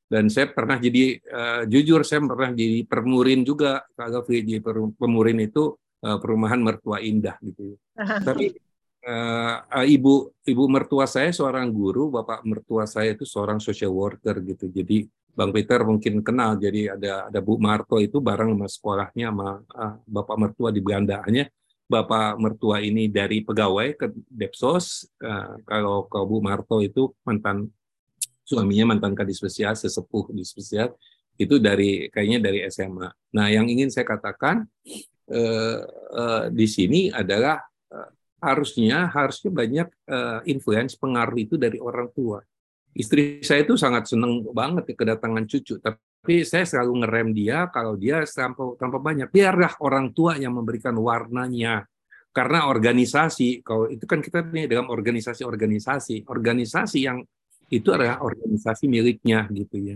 Dan saya pernah jadi uh, jujur saya pernah jadi permurin juga Kak Gafri jadi pemurin itu uh, perumahan mertua indah gitu. Ya. (laughs) tapi uh, ibu ibu mertua saya seorang guru, bapak mertua saya itu seorang social worker gitu. Jadi Bang Peter mungkin kenal. Jadi ada ada Bu Marto itu bareng sama sekolahnya sama uh, bapak mertua di Belandaannya. Bapak mertua ini dari pegawai ke Depsos. Uh, kalau kalau Bu Marto itu mantan suaminya mantan kadis spesial, sesepuh di spesial itu dari kayaknya dari SMA. Nah, yang ingin saya katakan uh, uh, di sini adalah harusnya harusnya banyak uh, influence pengaruh itu dari orang tua. Istri saya itu sangat senang banget kedatangan cucu, tapi saya selalu ngerem dia kalau dia tanpa tanpa banyak. Biarlah orang tua yang memberikan warnanya. Karena organisasi, kalau itu kan kita nih dalam organisasi-organisasi, organisasi yang itu adalah organisasi miliknya gitu ya.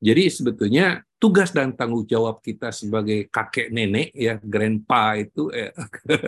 Jadi sebetulnya tugas dan tanggung jawab kita sebagai kakek nenek ya grandpa itu eh,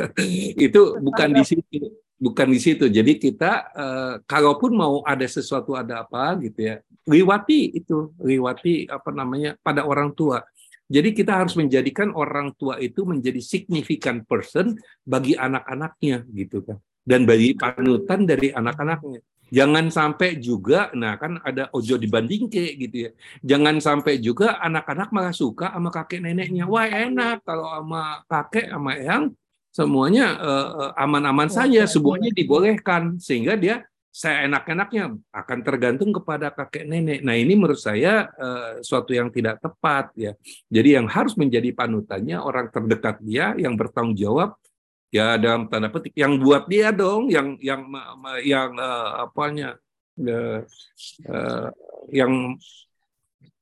(laughs) itu bukan di situ bukan di situ. Jadi kita eh, kalaupun mau ada sesuatu ada apa gitu ya, liwati itu, liwati apa namanya pada orang tua. Jadi kita harus menjadikan orang tua itu menjadi significant person bagi anak-anaknya gitu kan. Dan bagi panutan dari anak-anaknya. Jangan sampai juga, nah kan ada ojo dibanding ke gitu ya. Jangan sampai juga anak-anak malah suka sama kakek neneknya. Wah enak kalau sama kakek sama eyang semuanya uh, aman-aman saja, semuanya dibolehkan sehingga dia saya enak-enaknya akan tergantung kepada kakek nenek. Nah ini menurut saya uh, suatu yang tidak tepat ya. Jadi yang harus menjadi panutannya orang terdekat dia yang bertanggung jawab ya dalam tanda petik yang buat dia dong yang yang yang uh, apanya uh, uh, yang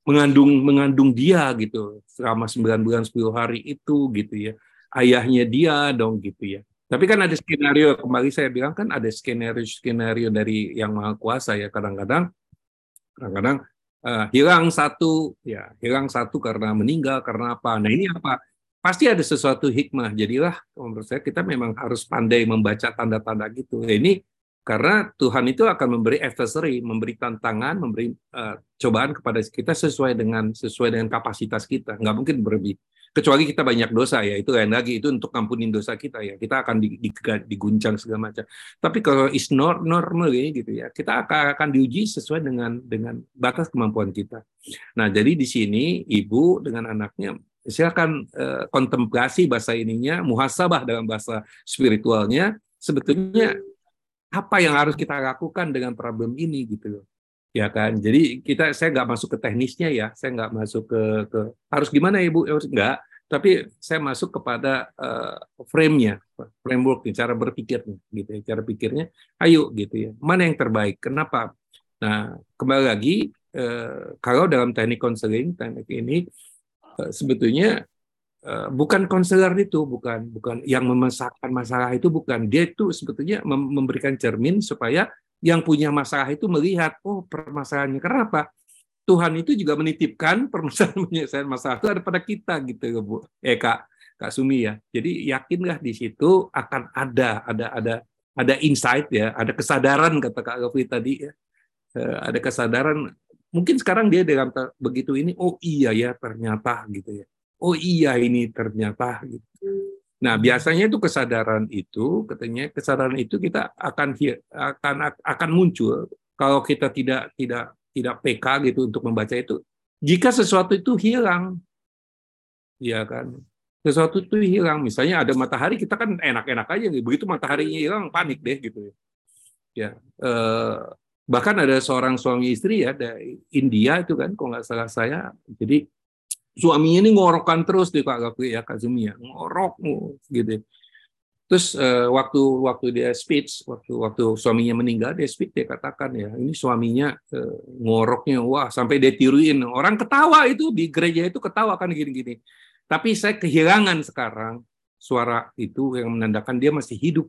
mengandung mengandung dia gitu selama 9 bulan 10 hari itu gitu ya. Ayahnya dia dong gitu ya. Tapi kan ada skenario kembali saya bilang kan ada skenario skenario dari yang maha kuasa ya. Kadang-kadang kadang-kadang uh, hilang satu ya hilang satu karena meninggal karena apa. Nah ini apa pasti ada sesuatu hikmah. Jadilah menurut saya kita memang harus pandai membaca tanda-tanda gitu. Ini karena Tuhan itu akan memberi adversary, memberi tantangan, memberi uh, cobaan kepada kita sesuai dengan sesuai dengan kapasitas kita. Nggak mungkin berlebih. Kecuali kita banyak dosa ya, itu lain lagi. Itu untuk ampunin dosa kita ya. Kita akan di, di, diguncang segala macam. Tapi kalau is not normal ya, gitu ya, kita akan akan diuji sesuai dengan dengan batas kemampuan kita. Nah, jadi di sini ibu dengan anaknya silakan uh, kontemplasi bahasa ininya, muhasabah dalam bahasa spiritualnya, sebetulnya apa yang harus kita lakukan dengan problem ini gitu loh. Ya kan, jadi kita saya nggak masuk ke teknisnya ya, saya nggak masuk ke, ke harus gimana ibu, ya, nggak, tapi saya masuk kepada uh, frame-nya, framework, cara berpikirnya, gitu ya, cara pikirnya, ayo gitu ya, mana yang terbaik, kenapa? Nah kembali lagi, uh, kalau dalam teknik konseling, teknik ini sebetulnya bukan konselor itu, bukan bukan yang memasakkan masalah itu bukan. Dia itu sebetulnya memberikan cermin supaya yang punya masalah itu melihat, oh permasalahannya kenapa? Tuhan itu juga menitipkan (laughs) permasalahan penyelesaian masalah itu ada pada kita gitu Bu. Eh Kak Kak Sumi ya. Jadi yakinlah di situ akan ada ada ada ada insight ya, ada kesadaran kata Kak Gafi tadi ya. Eh, ada kesadaran mungkin sekarang dia dalam begitu ini oh iya ya ternyata gitu ya. Oh iya ini ternyata gitu. Nah, biasanya itu kesadaran itu katanya kesadaran itu kita akan akan akan muncul kalau kita tidak tidak tidak PK gitu untuk membaca itu. Jika sesuatu itu hilang, ya kan, sesuatu itu hilang. Misalnya ada matahari, kita kan enak-enak aja. Begitu mataharinya hilang, panik deh gitu. Ya, eh, bahkan ada seorang suami istri ya dari India itu kan, kalau nggak salah saya. Jadi suaminya ini ngorokkan terus deh Kak Gapri ya Kak ya, ngorok gitu. Terus uh, waktu waktu dia speech, waktu waktu suaminya meninggal dia speech dia katakan ya ini suaminya uh, ngoroknya wah sampai dia tiruin orang ketawa itu di gereja itu ketawa kan gini-gini. Tapi saya kehilangan sekarang suara itu yang menandakan dia masih hidup.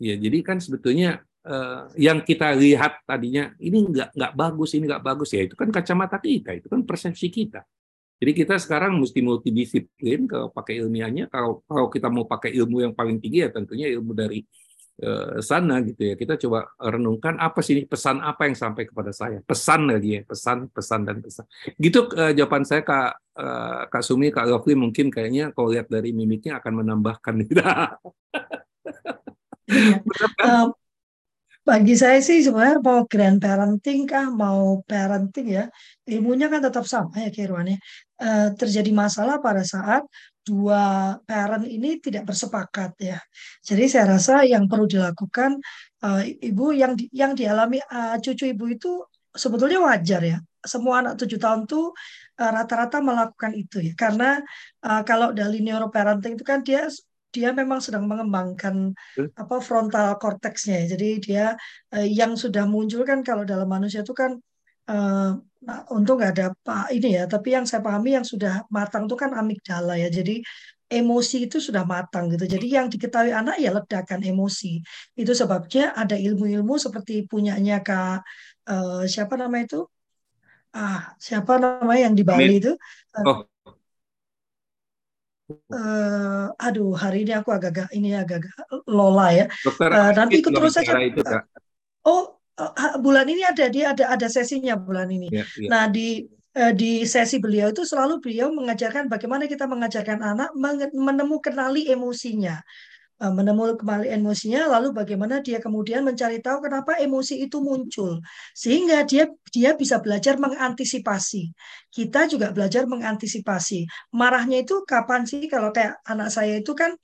Ya jadi kan sebetulnya uh, yang kita lihat tadinya ini nggak nggak bagus ini nggak bagus ya itu kan kacamata kita itu kan persepsi kita. Jadi kita sekarang mesti multidisiplin kalau pakai ilmiahnya. Kalau kalau kita mau pakai ilmu yang paling tinggi ya tentunya ilmu dari uh, sana gitu ya. Kita coba renungkan apa sih pesan apa yang sampai kepada saya. Pesan lagi ya, pesan, pesan dan pesan. Gitu uh, jawaban saya Kak uh, Kak Sumi, Kak Rafli mungkin kayaknya kalau lihat dari mimiknya akan menambahkan (laughs) gitu. Bagi saya sih sebenarnya mau grandparenting kah, mau parenting ya, ilmunya kan tetap sama ya Kirwan ya. Uh, terjadi masalah pada saat dua parent ini tidak bersepakat ya. Jadi saya rasa yang perlu dilakukan uh, ibu yang yang dialami uh, cucu ibu itu sebetulnya wajar ya. Semua anak tujuh tahun tuh rata-rata melakukan itu ya. Karena uh, kalau dari neuroparenting itu kan dia dia memang sedang mengembangkan apa frontal cortexnya. Jadi dia eh, yang sudah muncul kan kalau dalam manusia itu kan eh, nah, untung nggak ada pak ini ya. Tapi yang saya pahami yang sudah matang itu kan amigdala ya. Jadi emosi itu sudah matang gitu. Jadi yang diketahui anak ya ledakan emosi. Itu sebabnya ada ilmu-ilmu seperti punyanya kak eh, siapa nama itu? Ah siapa namanya yang di Bali itu? Oh uh, aduh hari ini aku agak-agak ini agak-agak lola ya. Dokter, uh, nanti ikut terus saja. Itu, Oh, uh, bulan ini ada dia ada ada sesinya bulan ini. Ya, ya. Nah di uh, di sesi beliau itu selalu beliau mengajarkan bagaimana kita mengajarkan anak menemukan kenali emosinya. Eh, menemukan kembali emosinya lalu bagaimana dia kemudian mencari tahu kenapa emosi itu muncul sehingga dia dia bisa belajar mengantisipasi. Kita juga belajar mengantisipasi. Marahnya itu kapan sih? Kalau kayak anak saya itu kan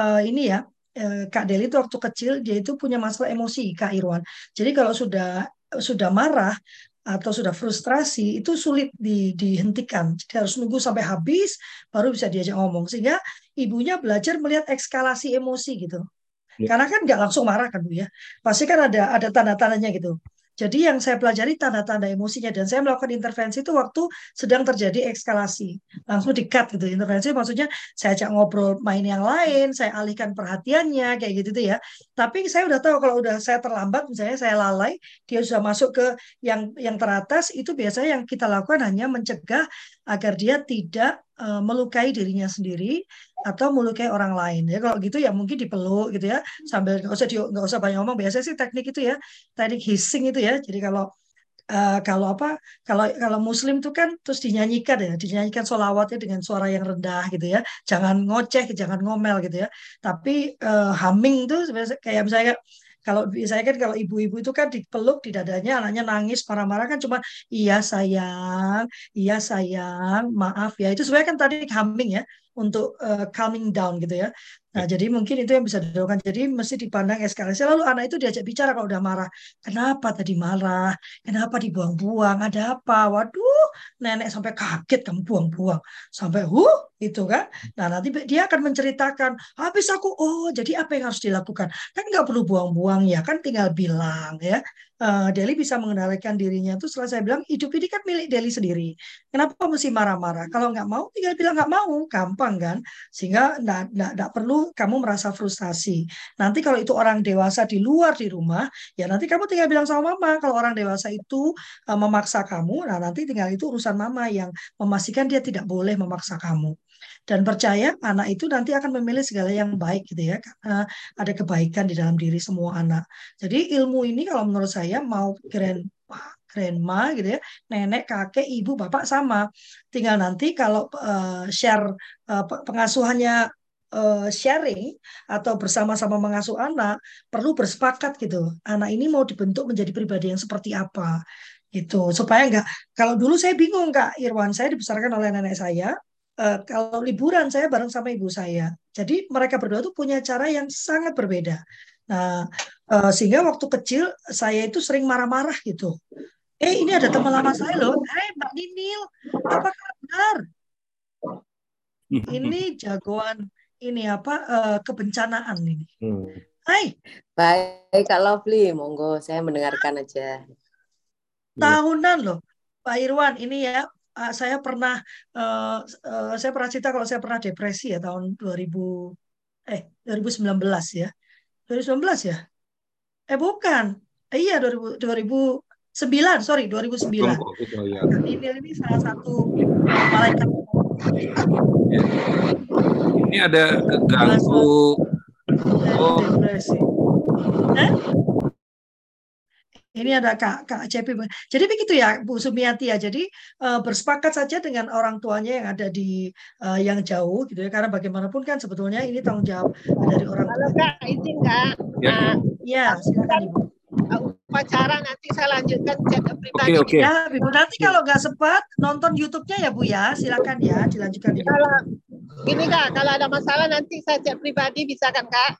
uh, ini ya uh, Kak Deli itu waktu kecil dia itu punya masalah emosi Kak Irwan. Jadi kalau sudah sudah marah atau sudah frustrasi itu sulit di, dihentikan. Jadi harus nunggu sampai habis baru bisa diajak ngomong. Sehingga ibunya belajar melihat ekskalasi emosi gitu. Ya. Karena kan nggak langsung marah kan Bu ya. Pasti kan ada ada tanda-tandanya gitu. Jadi yang saya pelajari tanda-tanda emosinya dan saya melakukan intervensi itu waktu sedang terjadi ekskalasi. Langsung di-cut gitu. Intervensi maksudnya saya ajak ngobrol main yang lain, saya alihkan perhatiannya kayak gitu tuh ya. Tapi saya udah tahu kalau udah saya terlambat misalnya saya lalai, dia sudah masuk ke yang yang teratas itu biasanya yang kita lakukan hanya mencegah agar dia tidak uh, melukai dirinya sendiri atau melukai orang lain. Ya kalau gitu ya mungkin dipeluk gitu ya sambil nggak usah nggak usah banyak ngomong. Biasa sih teknik itu ya teknik hissing itu ya. Jadi kalau uh, kalau apa kalau kalau muslim itu kan terus dinyanyikan ya dinyanyikan solawatnya dengan suara yang rendah gitu ya. Jangan ngoceh jangan ngomel gitu ya. Tapi uh, humming itu kayak misalnya kalau saya kan kalau ibu-ibu itu kan dipeluk di dadanya anaknya nangis marah-marah kan cuma iya sayang, iya sayang, maaf ya. Itu sebenarnya kan tadi humming ya untuk uh, calming down gitu ya. Nah, jadi mungkin itu yang bisa dilakukan. Jadi mesti dipandang eskalasi. Lalu anak itu diajak bicara kalau udah marah. Kenapa tadi marah? Kenapa dibuang-buang? Ada apa? Waduh, nenek sampai kaget kamu buang-buang. Sampai, huh, itu kan. Nah, nanti dia akan menceritakan, habis aku, oh, jadi apa yang harus dilakukan? Kan nggak perlu buang-buang ya, kan tinggal bilang ya uh, Deli bisa mengendalikan dirinya itu setelah saya bilang hidup ini kan milik Deli sendiri. Kenapa mesti marah-marah? Kalau nggak mau tinggal bilang nggak mau, gampang kan? Sehingga nggak perlu kamu merasa frustasi. Nanti kalau itu orang dewasa di luar di rumah, ya nanti kamu tinggal bilang sama mama. Kalau orang dewasa itu uh, memaksa kamu, nah nanti tinggal itu urusan mama yang memastikan dia tidak boleh memaksa kamu dan percaya anak itu nanti akan memilih segala yang baik gitu ya karena ada kebaikan di dalam diri semua anak. Jadi ilmu ini kalau menurut saya mau grandpa grandma gitu ya nenek kakek ibu bapak sama. Tinggal nanti kalau uh, share uh, pengasuhannya uh, sharing atau bersama-sama mengasuh anak perlu bersepakat gitu. Anak ini mau dibentuk menjadi pribadi yang seperti apa itu supaya enggak kalau dulu saya bingung kak Irwan. Saya dibesarkan oleh nenek saya uh, kalau liburan saya bareng sama ibu saya. Jadi mereka berdua tuh punya cara yang sangat berbeda. Nah, uh, sehingga waktu kecil saya itu sering marah-marah gitu. Eh, ini ada teman lama saya loh. Eh, Mbak Ninil, apa kabar? Ini (laughs) jagoan ini apa uh, kebencanaan ini. Hmm. Hai. Baik, Kak Lovely, monggo saya mendengarkan aja. Tahunan loh, Pak Irwan. Ini ya saya pernah uh, uh, saya pernah cerita kalau saya pernah depresi ya tahun 2000 eh 2019 ya. 2019 ya? Eh bukan. Eh, iya 2000 2009, sorry 2009. Oh, gitu, ya. ini ini salah satu malaikat. Ini ada keganggu. Oh. Depresi. Eh? Ini ada Kak Kak Cepi. Jadi begitu ya Bu Sumiati ya. Jadi uh, bersepakat saja dengan orang tuanya yang ada di uh, yang jauh gitu ya. Karena bagaimanapun kan sebetulnya ini tanggung jawab dari orang tua. Halo Kak, izin Kak. Ya, uh, ya silakan Ibu. Upacara nanti saya lanjutkan chat pribadi. Oke, okay, okay. Ya, Ibu nanti kalau nggak sempat nonton YouTube-nya ya Bu ya, silakan ya dilanjutkan. Ibu. Kalau gini Kak, kalau ada masalah nanti saya chat pribadi bisa kan Kak?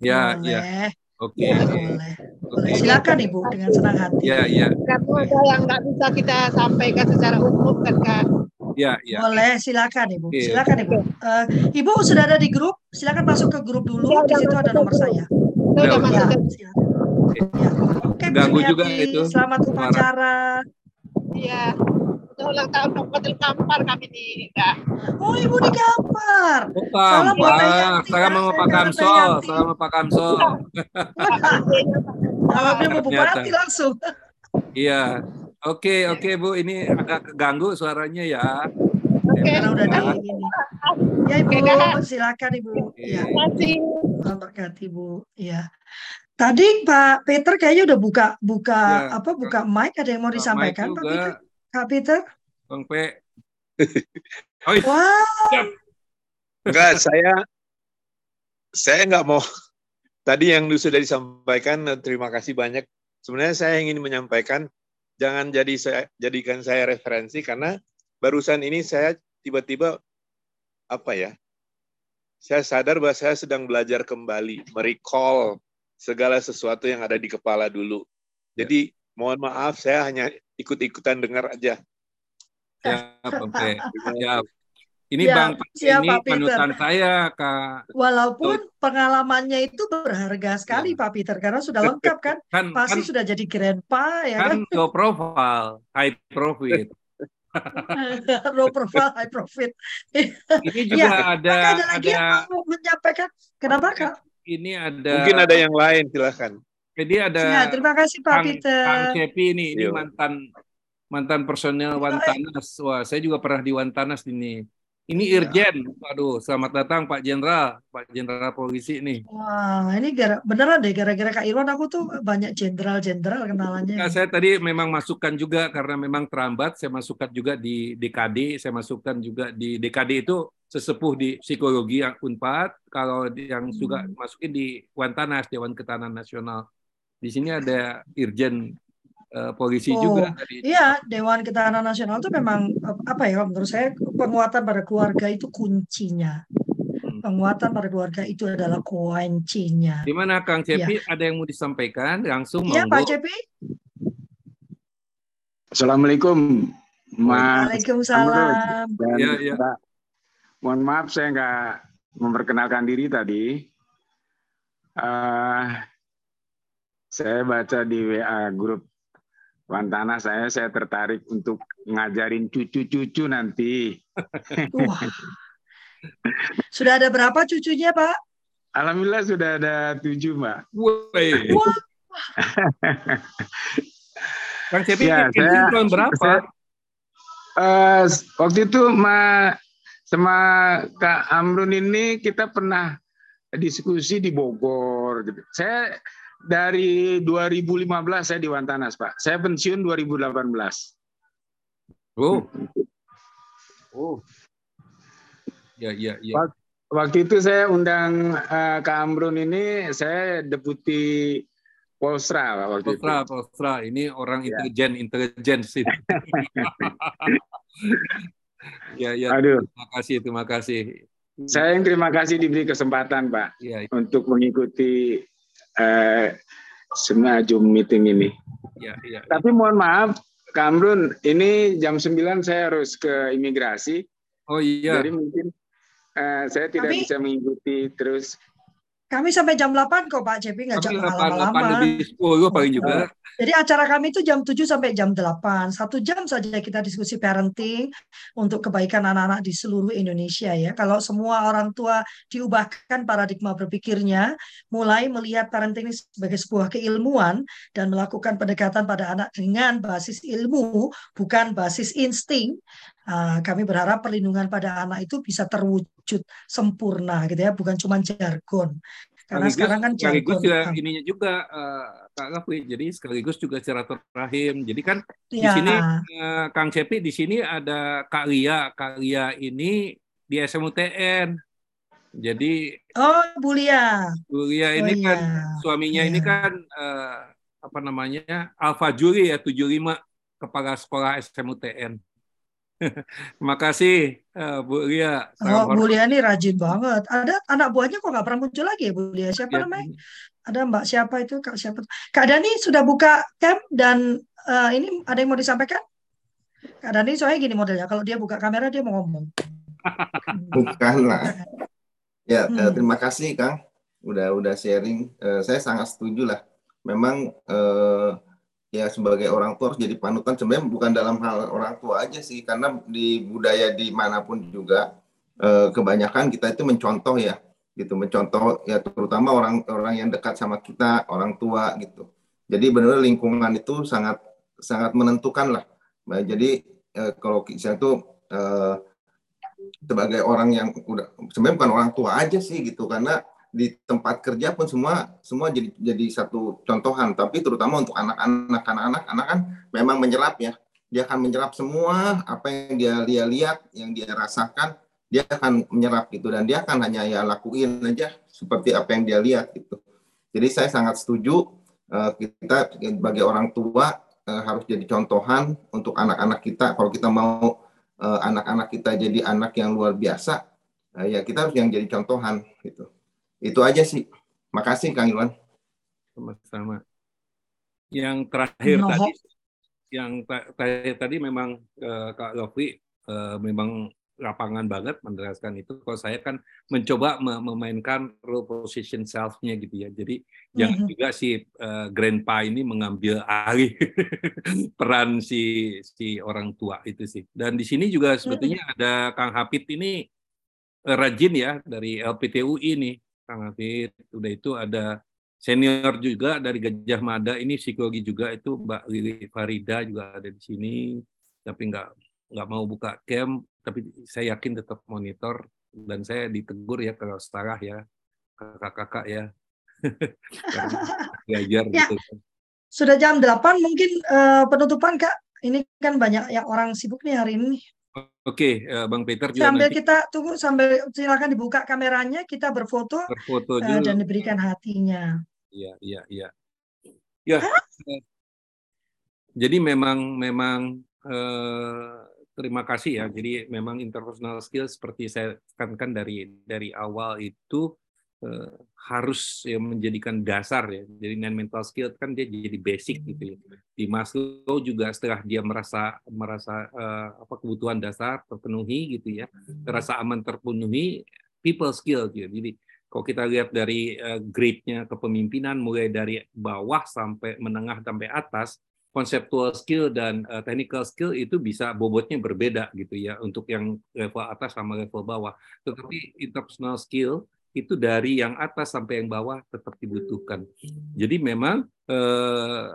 Ya, ya. Oke. Okay. Ya, boleh. Boleh. Silakan Ibu dengan senang hati. Ya, ya. Karena ada yang nggak bisa kita sampaikan secara umum kan Kak. Ya, ya. Boleh, silakan Ibu. Okay. Silakan Ibu. Uh, Ibu sudah ada di grup, silakan masuk ke grup dulu. Ya, di situ ada nomor saya. Sudah masuk. Ya, silakan. Ya. Oke, Ganggu juga itu. Selamat upacara. Iya ulang tahun Hotel Kampar kami di Kak. Oh ibu di Kampar. Oh, Kampar. Saya mau Pak Kamsol. Saya mau Pak Kamsol. Jawabnya mau bupati langsung. Iya. Oke, oke Bu, ini agak keganggu suaranya ya. Oke, karena udah di ini. Ya Ibu, silakan Ibu. Iya. Terima kasih. Selamat Bu. Iya. Tadi Pak Peter kayaknya udah buka buka ya, apa buka mic ada yang mau disampaikan Pak Peter? Kak Peter? Bang P. iya. Wow. Enggak, saya saya nggak mau. Tadi yang sudah disampaikan, terima kasih banyak. Sebenarnya saya ingin menyampaikan, jangan jadi saya jadikan saya referensi karena barusan ini saya tiba-tiba apa ya? Saya sadar bahwa saya sedang belajar kembali, merecall segala sesuatu yang ada di kepala dulu. Jadi mohon maaf, saya hanya ikut-ikutan dengar aja. Ya, oke. Ya. Ini ya, Bang siap, ini panutan saya, Kak. Walaupun Tuh. pengalamannya itu berharga sekali, ya. Pak Peter, karena sudah lengkap kan. kan Pasti kan, sudah jadi grandpa, ya kan? Kan low profile, high profit. (laughs) low profile, high profit. ini juga ya, ada ada lagi ada, yang mau menyampaikan. Kenapa, Kak? Ini ada Mungkin ada yang lain, silahkan. Jadi ada ya, terima kasih Pak Kang, Peter. Kang Cepi ini, ini mantan mantan personel Wantanas. Wah, saya juga pernah di Wantanas ini. Ini iya. Irjen. Waduh, selamat datang Pak Jenderal, Pak Jenderal Polisi nih. Wah, ini gara beneran deh gara-gara Kak Irwan aku tuh banyak jenderal-jenderal kenalannya. Nah, saya tadi memang masukkan juga karena memang terlambat, saya masukkan juga di DKD, saya masukkan juga di DKD itu sesepuh di psikologi yang Unpad, kalau yang hmm. juga masukin di Wantanas, Dewan Ketahanan Nasional. Di sini ada Irjen uh, polisi oh, juga tadi. Iya, Dewan Ketahanan Nasional itu memang apa ya menurut saya penguatan pada keluarga itu kuncinya. Hmm. Penguatan pada keluarga itu adalah kuncinya. Di mana Kang Cepi ada yang mau disampaikan langsung Iya. Pak Cepi. Assalamualaikum, Mas. Waalaikumsalam. Dan Ya, ya. Mbak. Mohon maaf saya nggak memperkenalkan diri tadi. Eh, saya baca di WA grup Wantana saya, saya tertarik untuk ngajarin cucu-cucu nanti. (laughs) Wah. Sudah ada berapa cucunya, Pak? Alhamdulillah sudah ada tujuh, Mbak. Woi. Wah, Kang Cepi Ya, saya- tahun berapa? saya- Eh, waktu itu ma, sama Kak Amrun ini kita pernah diskusi di Bogor. Gitu. Saya dari 2015 saya di Wantanas, Pak. Saya pensiun 2018. Oh. Oh. Ya, ya, ya. Waktu itu saya undang eh, Kak Amrun ini, saya deputi Polstra Pak, waktu Postra, itu. Postra. Ini orang Ya. intelijen, intelijen sih. (laughs) ya, ya. Aduh, Terima kasih, terima kasih. saya yang terima kasih diberi kesempatan, Pak, Ya, untuk mengikuti eh, semua Zoom meeting ini. ya, ya. Tapi mohon maaf, Kak Amrun, ini jam 9 saya harus ke imigrasi, Oh iya. jadi mungkin eh, saya tidak Tapi- bisa mengikuti terus. Kami sampai jam 8 kok, Pak Cepi. Nggak Tapi jangan 8, 8 lama-lama. lebih 10 paling juga. Jadi acara kami itu jam 7 sampai jam 8. Satu jam saja kita diskusi parenting untuk kebaikan anak-anak di seluruh Indonesia ya. Kalau semua orang tua diubahkan paradigma berpikirnya, mulai melihat parenting ini sebagai sebuah keilmuan dan melakukan pendekatan pada anak dengan basis ilmu, bukan basis insting. Ah, kami berharap perlindungan pada anak itu bisa terwujud sempurna gitu ya, bukan cuma jargon. Karena Sekaligus, sekarang kan sekaligus jargon. juga ah, ininya juga eh, Kak Gafri. Jadi sekaligus juga silaturahim. Jadi kan di ya. sini eh, Kang Cepi di sini ada Kak Lia. Kak Lia ini di SMUTN. Jadi Oh, Bu Lia. Bu Lia Oh ini kan iya. suaminya ini Iya. kan eh, apa namanya Alfa Juri ya 75 kepala sekolah SMUTN. (laughs) Terima kasih eh, Bu Lia. Oh, Bu. Lia ini rajin banget. Ada anak buahnya kok nggak pernah muncul lagi ya Bu Lia? Siapa Ya, namanya? Ada Mbak siapa itu? Kak siapa? Kak Dani sudah buka cam dan eh, ini ada yang mau disampaikan? Kak Dani soalnya gini modelnya. Kalau dia buka kamera dia mau ngomong. (laughs) Bukan lah. Ya, eh, Hmm. terima kasih Kang. Udah udah sharing. Eh, saya sangat setuju lah. Memang eh, ya sebagai orang tua harus jadi panutan. Sebenarnya bukan dalam hal orang tua aja sih, karena di budaya di mana pun juga eh, kebanyakan kita itu mencontoh ya, gitu. Mencontoh ya terutama orang-orang yang dekat sama kita, orang tua gitu. Jadi benar lingkungan itu sangat sangat menentukan lah. Nah, jadi eh, kalau saya tuh eh, sebagai orang yang udah sebenarnya bukan orang tua aja sih gitu karena di tempat kerja pun semua semua jadi jadi satu contohan. Tapi terutama untuk anak-anak anak-anak anak kan memang menyerap ya. Dia akan menyerap semua apa yang dia lihat yang dia rasakan dia akan menyerap gitu. Dan dia akan hanya ya lakuin aja seperti apa yang dia lihat gitu. Jadi saya sangat setuju eh, kita sebagai orang tua eh, harus jadi contohan untuk anak-anak kita. Kalau kita mau eh, anak-anak kita jadi anak yang luar biasa, ya kita harus yang jadi contohan gitu. Itu aja sih. Makasih Kang Iwan. Sama-sama. Yang terakhir Noho. tadi, yang terakhir tadi memang eh, Kak Lofri eh, memang lapangan banget menjelaskan itu. Kalau saya kan mencoba me- memainkan role position self-nya gitu ya. Jadi jangan Mhm. juga si eh, grandpa ini mengambil alih (laughs) peran si si orang tua itu sih. Dan di sini juga sebetulnya ada Kang Hafid ini eh, rajin ya dari LPTUI nih. Kang Hafid udah itu ada senior juga dari Gajah Mada. Ini psikologi juga itu Mbak Lili Farida juga ada di sini. Tapi nggak nggak mau buka cam tapi saya yakin tetap monitor. Dan saya ditegur ya kalau salah ya. Kakak-kakak ya. (laughs) (laughs) Belajar Ya. gitu Sudah jam 8 mungkin eh, penutupan Kak. Ini kan banyak yang orang sibuk nih hari ini. Oke eh, Bang Peter juga Sambil nanti kita tunggu sambil silakan dibuka kameranya, kita berfoto berfoto eh, dulu dan diberikan hatinya. Iya, iya, iya. Ya. eh, Jadi memang memang eh, terima kasih ya. Jadi memang interpersonal skill seperti saya tekankan dari dari awal itu eh, harus ya menjadikan dasar ya. Jadi non mental skill kan dia jadi basic gitu ya. Di Maslow juga setelah dia merasa merasa eh, apa kebutuhan dasar terpenuhi gitu ya, terasa aman terpenuhi, people skill gitu. Jadi kalau kita lihat dari uh, grade-nya kepemimpinan mulai dari bawah sampai menengah sampai atas konseptual skill dan uh, technical skill itu bisa bobotnya berbeda gitu ya untuk yang level atas sama level bawah. Tetapi interpersonal skill itu dari yang atas sampai yang bawah tetap dibutuhkan. Jadi memang uh,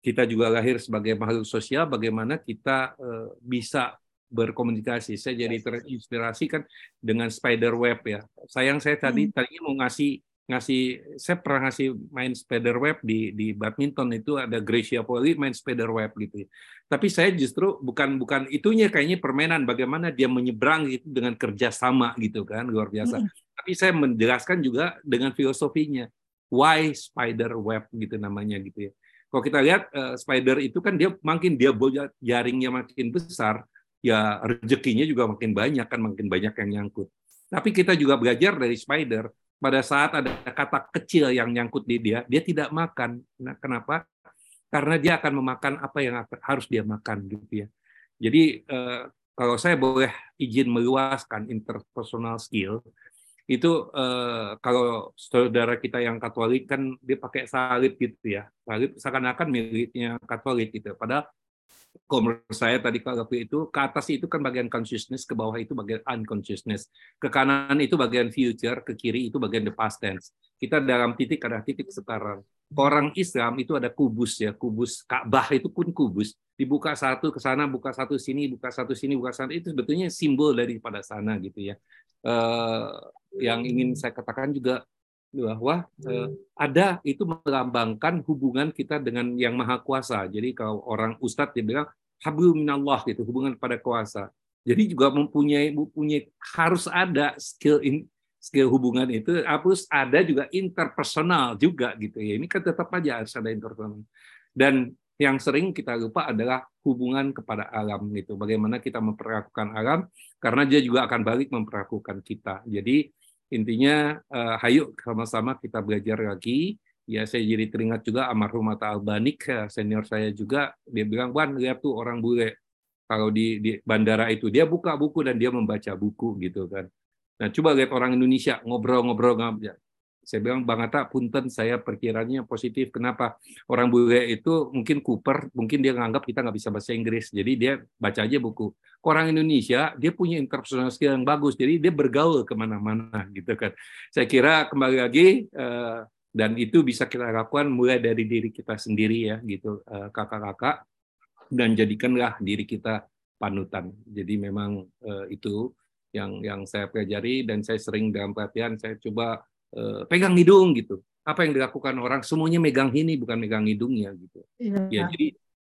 kita juga lahir sebagai makhluk sosial, bagaimana kita uh, bisa berkomunikasi. Saya jadi terinspirasi kan dengan spider web ya. Sayang saya tadi hmm. tadinya mau ngasih ngasih saya pernah ngasih main spider web di di badminton itu ada Gracia Poli main spider web gitu ya. Tapi saya justru bukan bukan itunya kayaknya permainan bagaimana dia menyeberang itu dengan kerjasama gitu kan luar biasa. Hmm. Tapi saya menjelaskan juga dengan filosofinya why spider web gitu namanya gitu ya. Kalau kita lihat uh, spider itu kan dia makin dia jaringnya makin besar, ya rezekinya juga makin banyak kan makin banyak yang nyangkut. Tapi kita juga belajar dari spider pada saat ada kata kecil yang nyangkut di dia, dia tidak makan. Nah, kenapa? Karena dia akan memakan apa yang harus dia makan gitu ya. Jadi eh, kalau saya boleh izin meluaskan interpersonal skill, itu eh, kalau saudara kita yang Katolik kan dia pakai salib gitu ya, salib seakan-akan miliknya Katolik gitu. Padahal kalau menurut saya tadi kalau itu ke atas itu kan bagian consciousness, ke bawah itu bagian unconsciousness, ke kanan itu bagian future, ke kiri itu bagian the past tense. Kita dalam titik ada titik sekarang. Orang Islam itu ada kubus ya, kubus Ka'bah itu pun kubus. Dibuka satu ke sana, buka satu sini, buka satu sini, buka sana itu sebetulnya simbol daripada sana gitu ya. Uh, yang ingin saya katakan juga bahwa eh, ada itu melambangkan hubungan kita dengan yang maha kuasa. Jadi kalau orang ustadz dia bilang hablum minallah gitu, hubungan pada kuasa. Jadi juga mempunyai mempunyai harus ada skill in, skill hubungan itu harus ada juga interpersonal juga gitu ya. Ini kan tetap aja harus ada interpersonal. Dan yang sering kita lupa adalah hubungan kepada alam itu. Bagaimana kita memperlakukan alam karena dia juga akan balik memperlakukan kita. Jadi intinya uh, hayu sama-sama kita belajar lagi. Ya saya jadi teringat juga almarhum Mata Albanik senior saya juga. Dia bilang Wan lihat tuh orang bule. Kalau di, di bandara itu dia buka buku dan dia membaca buku gitu kan. Nah coba lihat orang Indonesia ngobrol-ngobrol saya bilang Bang Atta, punten saya perkiranya positif. Kenapa? Orang bule itu mungkin Cooper, mungkin dia nganggap kita nggak bisa bahasa Inggris. Jadi dia baca aja buku. Orang Indonesia, dia punya interpersonal skill yang bagus. Jadi dia bergaul ke mana-mana gitu kan. Saya kira kembali lagi, eh, dan itu bisa kita lakukan mulai dari diri kita sendiri ya gitu eh, kakak-kakak. Dan jadikanlah diri kita panutan. Jadi memang eh, itu yang yang saya pelajari dan saya sering dalam pelatihan saya coba Eh, pegang hidung gitu. Apa yang dilakukan orang semuanya megang ini bukan megang hidungnya gitu. Iya. Ya jadi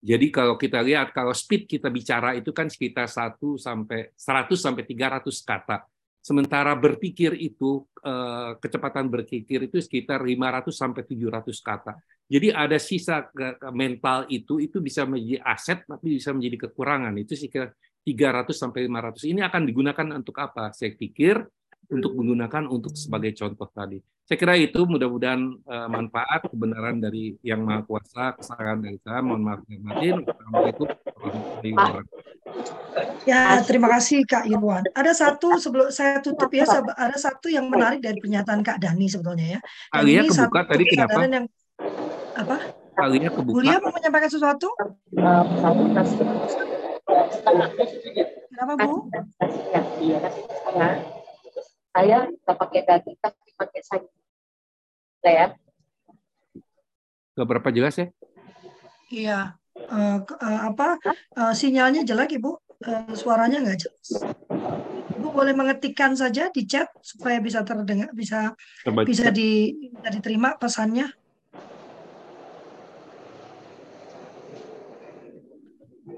jadi kalau kita lihat kalau speed kita bicara itu kan sekitar 1 sampai 100 sampai 300 kata. Sementara berpikir itu eh, kecepatan berpikir itu sekitar 500 sampai 700 kata. Jadi ada sisa mental itu itu bisa menjadi aset tapi bisa menjadi kekurangan. Itu sekitar 300 sampai 500. Ini akan digunakan untuk apa? Saya pikir untuk menggunakan untuk sebagai contoh tadi. Saya kira itu mudah-mudahan uh, manfaat kebenaran dari yang maha kuasa kesalahan dari saya. Mohon maaf batin. Assalamualaikum warahmatullahi wabarakatuh. Ya, terima kasih Kak Irwan. Ada satu sebelum saya tutup ya, ada satu yang menarik dari pernyataan Kak Dani sebetulnya ya. Dan Alia kebuka tadi kenapa? Yang, apa? Alia kebuka. Kuliah mau menyampaikan sesuatu? Kenapa Bu? Iya, saya nggak pakai daging tapi pakai sayur ya Gak berapa jelas ya iya uh, uh, apa uh, sinyalnya jelek ibu uh, suaranya nggak jelas ibu boleh mengetikkan saja di chat supaya bisa terdengar bisa Terbaca. bisa di bisa diterima pesannya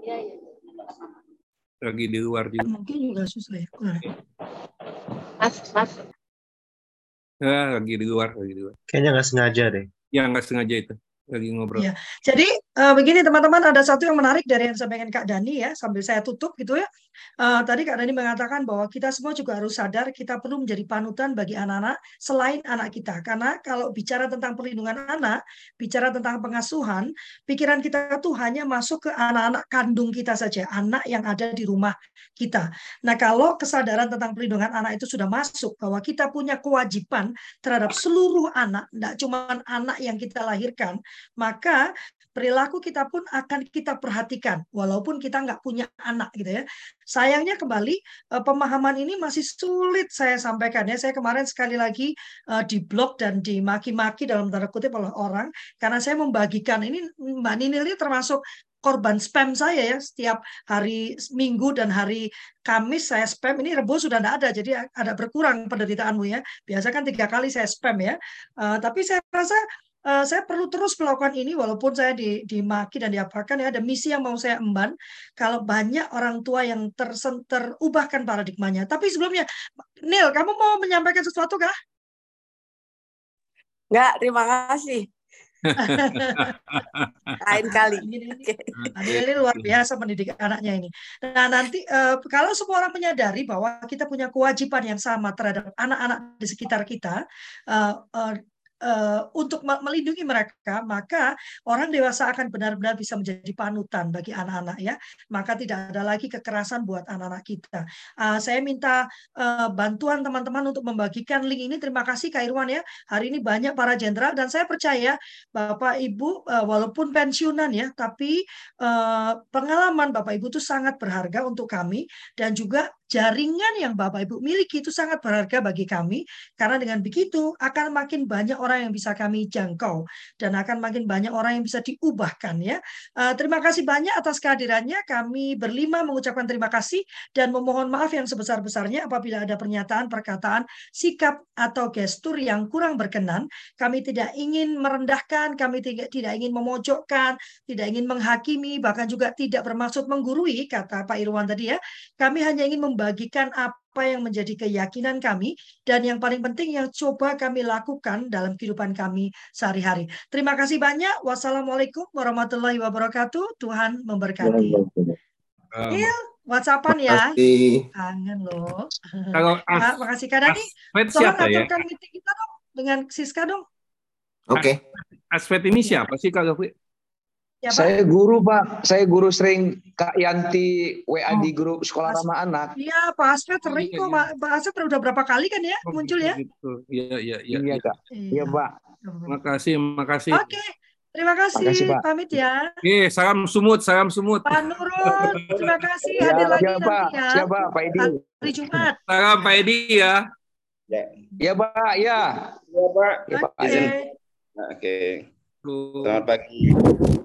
Iya, iya. Lagi di luar juga. Mungkin juga susah ya. Mas, mas. Ya, lagi di luar, lagi di luar. Kayaknya nggak sengaja deh. Ya, nggak sengaja itu. Lagi ngobrol. Iya. Jadi uh, begini teman-teman ada satu yang menarik dari yang disampaikan Kak Dani ya sambil saya tutup gitu ya. Uh, tadi Kak Dani mengatakan bahwa kita semua juga harus sadar kita perlu menjadi panutan bagi anak-anak selain anak kita. Karena kalau bicara tentang perlindungan anak, bicara tentang pengasuhan, pikiran kita tuh hanya masuk ke anak-anak kandung kita saja, anak yang ada di rumah kita. Nah kalau kesadaran tentang perlindungan anak itu sudah masuk bahwa kita punya kewajiban terhadap seluruh anak, tidak cuma anak yang kita lahirkan, maka perilaku kita pun akan kita perhatikan walaupun kita nggak punya anak gitu ya. Sayangnya kembali eh, pemahaman ini masih sulit saya sampaikan ya. Saya kemarin sekali lagi uh, di blog dan dimaki-maki dalam tanda kutip oleh orang karena saya membagikan. Ini Mbak Ninil ini termasuk korban spam saya ya. Setiap hari Minggu dan hari Kamis saya spam. Ini Rebo sudah tidak ada jadi ada berkurang penderitaanmu ya. Biasa kan tiga kali saya spam ya. Uh, tapi saya rasa uh, saya perlu terus melakukan ini walaupun saya di, dimaki dan diapakan ya ada misi yang mau saya emban kalau banyak orang tua yang tersen, terubahkan paradigmanya tapi sebelumnya Neil kamu mau menyampaikan sesuatu kah? Enggak, terima kasih. (laughs) Lain kali. Ini, ini, ini luar biasa mendidik anaknya ini. Nah nanti uh, kalau semua orang menyadari bahwa kita punya kewajiban yang sama terhadap anak-anak di sekitar kita, uh, uh, uh, untuk melindungi mereka, maka orang dewasa akan benar-benar bisa menjadi panutan bagi anak-anak ya. Maka tidak ada lagi kekerasan buat anak-anak kita. Uh, saya minta uh, bantuan teman-teman untuk membagikan link ini. Terima kasih Kak Irwan ya. Hari ini banyak para jenderal dan saya percaya Bapak Ibu uh, walaupun pensiunan ya, tapi uh, pengalaman Bapak Ibu itu sangat berharga untuk kami dan juga jaringan yang Bapak Ibu miliki itu sangat berharga bagi kami karena dengan begitu akan makin banyak orang yang bisa kami jangkau dan akan makin banyak orang yang bisa diubahkan ya. Uh, terima kasih banyak atas kehadirannya. Kami berlima mengucapkan terima kasih dan memohon maaf yang sebesar-besarnya apabila ada pernyataan, perkataan, sikap atau gestur yang kurang berkenan. Kami tidak ingin merendahkan, kami tidak tidak ingin memojokkan, tidak ingin menghakimi, bahkan juga tidak bermaksud menggurui kata Pak Irwan tadi ya. Kami hanya ingin membagikan apa yang menjadi keyakinan kami dan yang paling penting yang coba kami lakukan dalam kehidupan kami sehari-hari. Terima kasih banyak. Wassalamualaikum warahmatullahi wabarakatuh. Tuhan memberkati. Il, WhatsAppan ya. Kangen loh. Kalau (laughs) Terima kasih Kak Dani. Tolong ya? aturkan meeting kita dong dengan Siska dong. Oke. Okay. Asfet ini siapa sih Kak Gafri? Ya, saya guru Pak, saya guru sering Kak Yanti WA oh. di grup sekolah As ramah anak. Iya Pak Asfet sering kok, iya, iya. Pak Asfet udah berapa kali kan ya oh, muncul ya? Iya iya iya. Iya Kak. Iya Pak. Terima kasih, terima kasih. Oke. Terima kasih, kasih Pak. pamit ya. Oke, salam sumut, salam sumut. Pak Nurul, terima kasih ya, hadir lagi siapa, nanti ya. Siapa, Pak Edi? Hari Jumat. Salam Pak Edi ya. Ya, ya Pak, ya. Ya Pak. Ya, Pak. Oke. Okay. Oke. Selamat pagi.